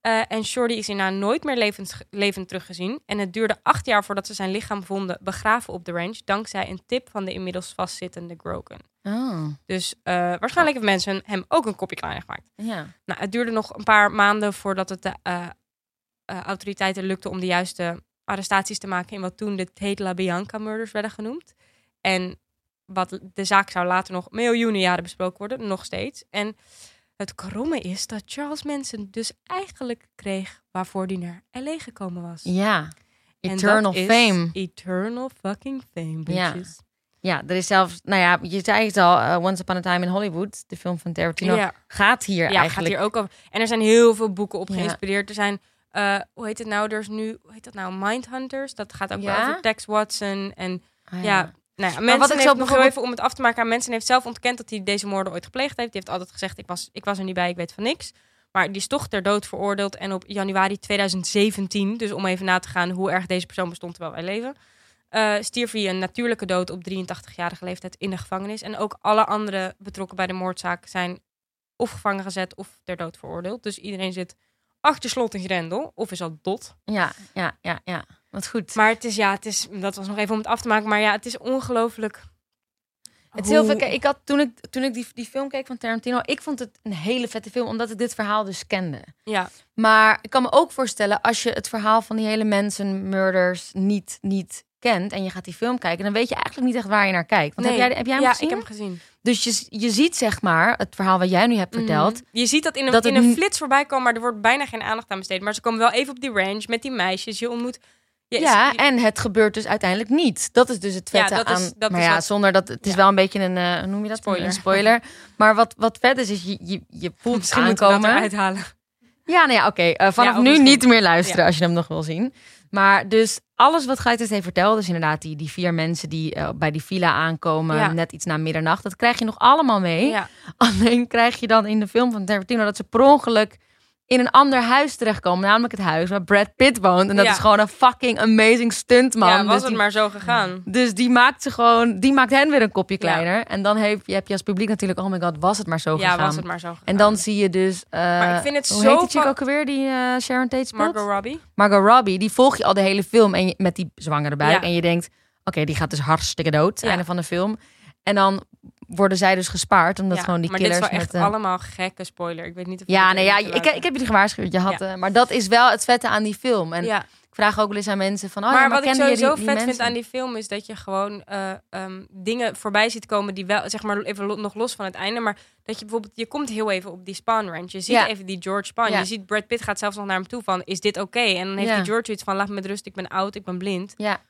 S2: Eh, en Jordi is hierna nooit meer levend, levend teruggezien. En het duurde acht jaar voordat ze zijn lichaam vonden begraven op de range, dankzij een tip van de inmiddels vastzittende Grogan.
S1: Oh,
S2: Dus eh, waarschijnlijk heeft mensen hem ook een kopje kleiner gemaakt.
S1: ja.
S2: Nou, het duurde nog een paar maanden voordat het de eh, eh, autoriteiten lukte om de juiste arrestaties te maken in wat toen de Tate LaBianca murders werden genoemd. En wat de zaak zou later nog miljoenen jaren besproken worden, nog steeds. En het kromme is dat Charles Manson dus eigenlijk kreeg waarvoor hij naar LA gekomen was.
S1: Ja. Eternal fame.
S2: Eternal fucking fame,
S1: Ja.
S2: bitches.
S1: Ja, er is zelfs, nou ja, je zei het al, eh, Once Upon a Time in Hollywood, de film van Tarantino,
S2: Ja.
S1: gaat hier
S2: Ja, gaat
S1: eigenlijk.
S2: hier ook over. En er zijn heel veel boeken op
S1: Ja.
S2: geïnspireerd. Er zijn, eh, hoe heet het nou? Er is nu, hoe heet dat nou? Mindhunters. Dat gaat ook wel over Tex Watson. En
S1: Ah,
S2: ja, nou ja,
S1: wat
S2: mensen
S1: ik
S2: heeft nog heel
S1: bijvoorbeeld-
S2: even om het af te maken. Mensen heeft zelf ontkend dat hij deze moorden ooit gepleegd heeft. Die heeft altijd gezegd, ik was, ik was er niet bij, ik weet van niks. Maar die is toch ter dood veroordeeld. En op januari 2017, dus om even na te gaan hoe erg deze persoon bestond terwijl wij leven, eh, stierf hij een natuurlijke dood op 83-jarige leeftijd in de gevangenis. En ook alle andere betrokken bij de moordzaak zijn of gevangen gezet of ter dood veroordeeld. Dus iedereen zit achter slot en grendel of is al dot.
S1: Ja, ja, ja, ja. Wat goed.
S2: Maar het is, ja, het is, dat was nog even om het af te maken. Maar ja, het is ongelooflijk.
S1: Het is heel veel. Ik had toen ik, toen ik die, die film keek van Tarantino, ik vond het een hele vette film, omdat ik dit verhaal dus kende.
S2: Ja,
S1: Maar ik kan me ook voorstellen, als je het verhaal van die hele mensen, murders, niet, niet kent en je gaat die film kijken, dan weet je eigenlijk niet echt waar je naar kijkt. Want
S2: Nee.
S1: heb jij, heb jij hem
S2: ja
S1: gezien?
S2: ik heb hem gezien.
S1: Dus je, je ziet zeg maar het verhaal wat jij nu hebt verteld.
S2: Mhm. Je ziet dat in een,
S1: Dat
S2: in een flits voorbij komen, maar er wordt bijna geen aandacht aan besteed. Maar ze komen wel even op die range met die meisjes. Je ontmoet... Je-
S1: Ja,
S2: je-
S1: en het gebeurt dus uiteindelijk niet. Dat is dus het vette
S2: Ja, dat is-
S1: aan.
S2: dat
S1: maar
S2: is
S1: ja,
S2: wat-
S1: zonder dat het is
S2: ja.
S1: wel een beetje een eh, hoe noem je dat?
S2: Spoiler.
S1: Een spoiler. Maar wat wat vet is, is je je, je voelt
S2: Misschien
S1: aankomen.
S2: eruit halen.
S1: Ja, nou ja, oké. eh, vanaf
S2: Ja,
S1: nu
S2: misschien.
S1: niet meer luisteren
S2: Ja.
S1: als je hem nog wil zien. Maar dus alles wat Gijs heeft verteld, dus inderdaad die, die vier mensen die eh, bij die villa aankomen,
S2: Ja.
S1: net iets na middernacht, dat krijg je nog allemaal mee.
S2: Ja.
S1: Alleen krijg je dan in de film van Tarantino dat ze per ongeluk in een ander huis terechtkomen, namelijk het huis waar Brad Pitt woont. En dat
S2: Ja.
S1: is gewoon een fucking amazing stuntman.
S2: ja, was
S1: dus,
S2: het
S1: die,
S2: maar zo gegaan.
S1: dus die maakt ze gewoon, die maakt hen weer een kopje kleiner. En dan heb je, heb je als publiek natuurlijk, oh my god, was het maar zo
S2: Ja,
S1: gegaan.
S2: was het maar zo gegaan.
S1: En dan zie je dus. eh,
S2: Maar ik vind het
S1: hoe
S2: zo
S1: heet die ook alweer die eh, Sharon Tate speelt?
S2: Margot Robbie.
S1: Margot Robbie. Die volg je al de hele film en je- met die zwangere buik.
S2: Ja.
S1: En je denkt, oké, die gaat dus hartstikke dood.
S2: Ja.
S1: Einde van de film. En dan worden zij dus gespaard omdat
S2: Ja,
S1: gewoon die
S2: maar
S1: killers
S2: dit is wel echt
S1: met. eh,
S2: allemaal gekke spoiler. Ik weet niet of
S1: ja, nee, ja, ik, ik heb jullie gewaarschuwd. Je had,
S2: Ja.
S1: eh, maar dat is wel het vette aan die film. En
S2: ja.
S1: ik vraag ook wel eens aan mensen van, oh,
S2: maar wat ik sowieso
S1: die
S2: vet vind aan die film is dat je gewoon eh, ehm, dingen voorbij ziet komen die wel, zeg maar, even lo- nog los van het einde. Maar dat je bijvoorbeeld, je komt heel even op die Spawn Ranch. Je ziet
S1: Ja.
S2: even die George Spawn.
S1: Ja.
S2: Je ziet Brad Pitt gaat zelfs nog naar hem toe van, is dit oké? En dan heeft die George iets van, laat me met rust, ik ben oud, ik ben blind.
S1: Ja,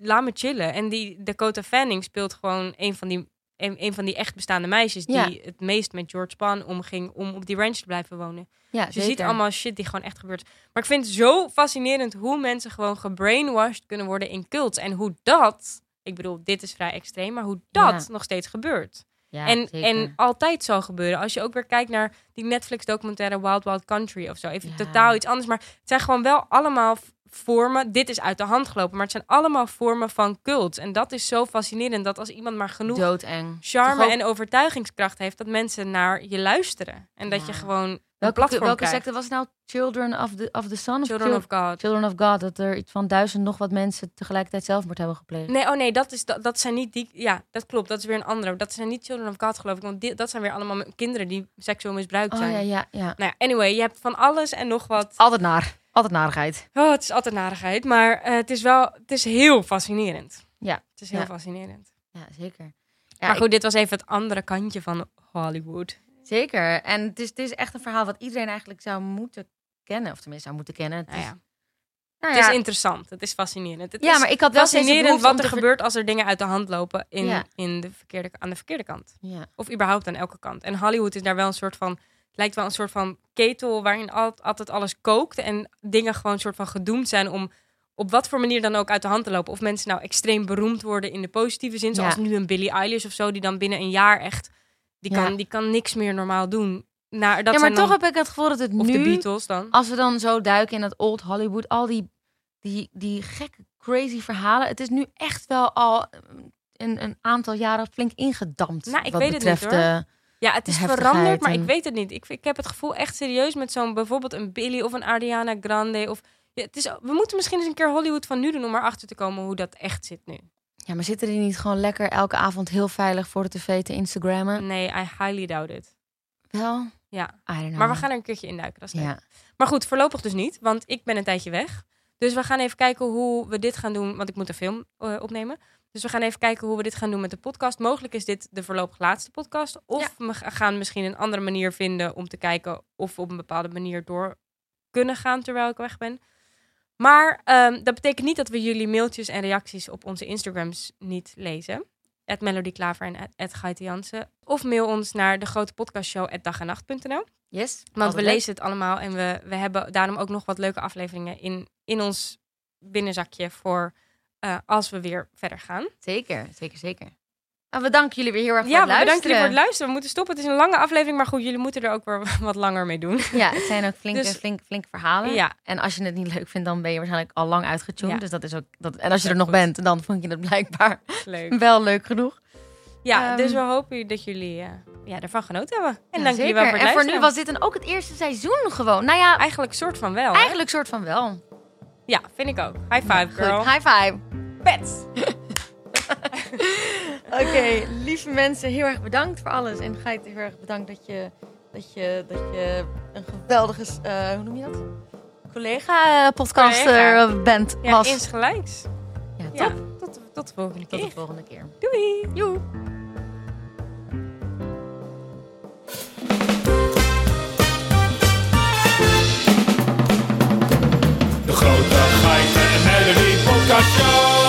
S2: Laat me chillen. En die Dakota Fanning speelt gewoon een van die, een, een van die echt bestaande meisjes
S1: Ja.
S2: die het meest met George Spawn omging om op die ranch te blijven wonen.
S1: ja
S2: Dus je ziet allemaal shit die gewoon echt gebeurt. Maar ik vind het zo fascinerend hoe mensen gewoon gebrainwashed kunnen worden in cults. En hoe dat, ik bedoel, dit is vrij extreem, maar hoe dat
S1: Ja.
S2: nog steeds gebeurt.
S1: Ja,
S2: en,
S1: zeker.
S2: en altijd zal gebeuren. Als je ook weer kijkt naar die Netflix-documentaire Wild Wild Country of zo. Even
S1: Ja.
S2: totaal iets anders. Maar het zijn gewoon wel allemaal vormen. Dit is uit de hand gelopen, maar het zijn allemaal vormen van cult. En dat is zo fascinerend dat als iemand maar genoeg
S1: doodeng.
S2: charme
S1: ook-
S2: en overtuigingskracht heeft, dat mensen naar je luisteren. En dat
S1: Ja.
S2: je gewoon een
S1: Welke, welke secte was het nou? Children of the, of the Sun? of
S2: Children
S1: Chil-
S2: of God.
S1: Children of God. Dat er iets van duizend nog wat mensen tegelijkertijd zelfmoord hebben gepleegd.
S2: Nee, oh nee, dat, is, dat, dat zijn niet die. Ja, dat klopt. Dat is weer een andere. Dat zijn niet Children of God, geloof ik. Want die, dat zijn weer allemaal kinderen die seksueel misbruikt
S1: Oh
S2: zijn.
S1: ja, ja, ja.
S2: Nou ja, anyway, je hebt van alles en nog wat.
S1: Altijd naar. Altijd narigheid.
S2: Oh, het is altijd narigheid. Maar eh, het is wel. Het is heel fascinerend.
S1: Ja.
S2: Het is heel
S1: Ja.
S2: fascinerend.
S1: Ja, zeker. Ja,
S2: maar
S1: ik-
S2: goed, dit was even het andere kantje van Hollywood.
S1: zeker. En het is, het is echt een verhaal wat iedereen eigenlijk zou moeten kennen. Of tenminste zou moeten kennen. Het
S2: Nou
S1: is,
S2: ja,
S1: nou
S2: het
S1: ja,
S2: is interessant. Het is fascinerend. Het
S1: ja,
S2: is
S1: maar ik had wel
S2: fascinerend wat er gebeurt als er dingen uit de hand lopen in,
S1: Ja.
S2: in de verkeerde, aan de verkeerde kant.
S1: Ja.
S2: Of überhaupt aan elke kant. En Hollywood is daar wel een soort van. Lijkt wel een soort van ketel waarin al- altijd alles kookt. En dingen gewoon een soort van gedoemd zijn om op wat voor manier dan ook uit de hand te lopen. Of mensen nou extreem beroemd worden in de positieve zin, zoals
S1: Ja.
S2: nu een Billie Eilish of zo, die dan binnen een jaar echt, die kan,
S1: Ja.
S2: die kan niks meer normaal doen. Nou, dat
S1: ja, maar toch
S2: dan,
S1: heb ik het gevoel dat het
S2: of de
S1: nu,
S2: Beatles dan.
S1: als we dan zo duiken in dat old Hollywood, al die, die, die gekke, crazy verhalen. Het is nu echt wel al een, een aantal jaren flink ingedampt.
S2: Nou, ik
S1: wat
S2: weet het niet,
S1: betreft,
S2: hoor. Ja, het is veranderd, maar
S1: en-
S2: ik weet het niet. Ik, ik heb het gevoel echt serieus met zo'n bijvoorbeeld een Billy of een Ariana Grande. Of, ja, het is, we moeten misschien eens een keer Hollywood van nu doen om erachter te komen hoe dat echt zit nu.
S1: ja, maar zitten die niet gewoon lekker elke avond heel veilig voor de tv te Instagrammen?
S2: Nee, I highly doubt it.
S1: Wel?
S2: Ja.
S1: I don't know.
S2: Maar we gaan er een keertje induiken. Dat is leuk.
S1: Ja.
S2: Maar goed, voorlopig dus niet, want ik ben een tijdje weg. Dus we gaan even kijken hoe we dit gaan doen, want ik moet een film eh, opnemen. Dus we gaan even kijken hoe we dit gaan doen met de podcast. Mogelijk is dit de voorlopig laatste podcast. Of we gaan misschien een andere manier vinden om te kijken of we op een bepaalde manier door kunnen gaan terwijl ik weg ben. Maar ehm, dat betekent niet dat we jullie mailtjes en reacties op onze Instagrams niet lezen. Het Melody Klaver en het Gaite Jansen. Of mail ons naar de grote podcastshow dagenacht.nl.
S1: Yes.
S2: Want we
S1: altijd
S2: lezen het allemaal en we, we hebben daarom ook nog wat leuke afleveringen in, in ons binnenzakje voor eh, als we weer verder gaan.
S1: Zeker, zeker, zeker. En we danken jullie weer heel erg voor
S2: Ja,
S1: het
S2: we bedanken jullie
S1: luisteren.
S2: voor het luisteren. We moeten stoppen. Het is een lange aflevering, maar goed, jullie moeten er ook weer wat langer mee doen.
S1: Ja, het zijn ook flinke,
S2: Dus-
S1: flinke, flinke verhalen.
S2: Ja.
S1: En als je het niet leuk vindt, dan ben je waarschijnlijk al lang uitgetuned.
S2: Ja.
S1: Dus dat is ook. Dat, en als je
S2: Ja,
S1: er nog
S2: goed.
S1: bent, dan vond je het blijkbaar
S2: Leuk.
S1: wel leuk genoeg.
S2: Ja,
S1: Ehm,
S2: dus we hopen dat jullie eh, ja, ervan genoten hebben. En
S1: Ja,
S2: dank jullie wel voor het
S1: En voor
S2: luisteren.
S1: nu was dit dan ook het eerste seizoen gewoon. Nou ja,
S2: Eigenlijk soort van wel. hè?
S1: eigenlijk soort van wel.
S2: Ja, vind ik ook. High five, girl.
S1: High five.
S2: Pets.
S1: Oké, lieve mensen, heel erg bedankt voor alles. En Geit, heel erg bedankt dat je, dat je, dat je een geweldige, eh, hoe noem je dat? Collega-podcaster
S2: eh, eh,
S1: bent.
S2: Ja,
S1: was. Ja.
S2: Ja, tot, tot, de volgende keer.
S1: Tot de volgende keer.
S2: Doei.
S1: Joe. De Bij de Melody Podcast Show.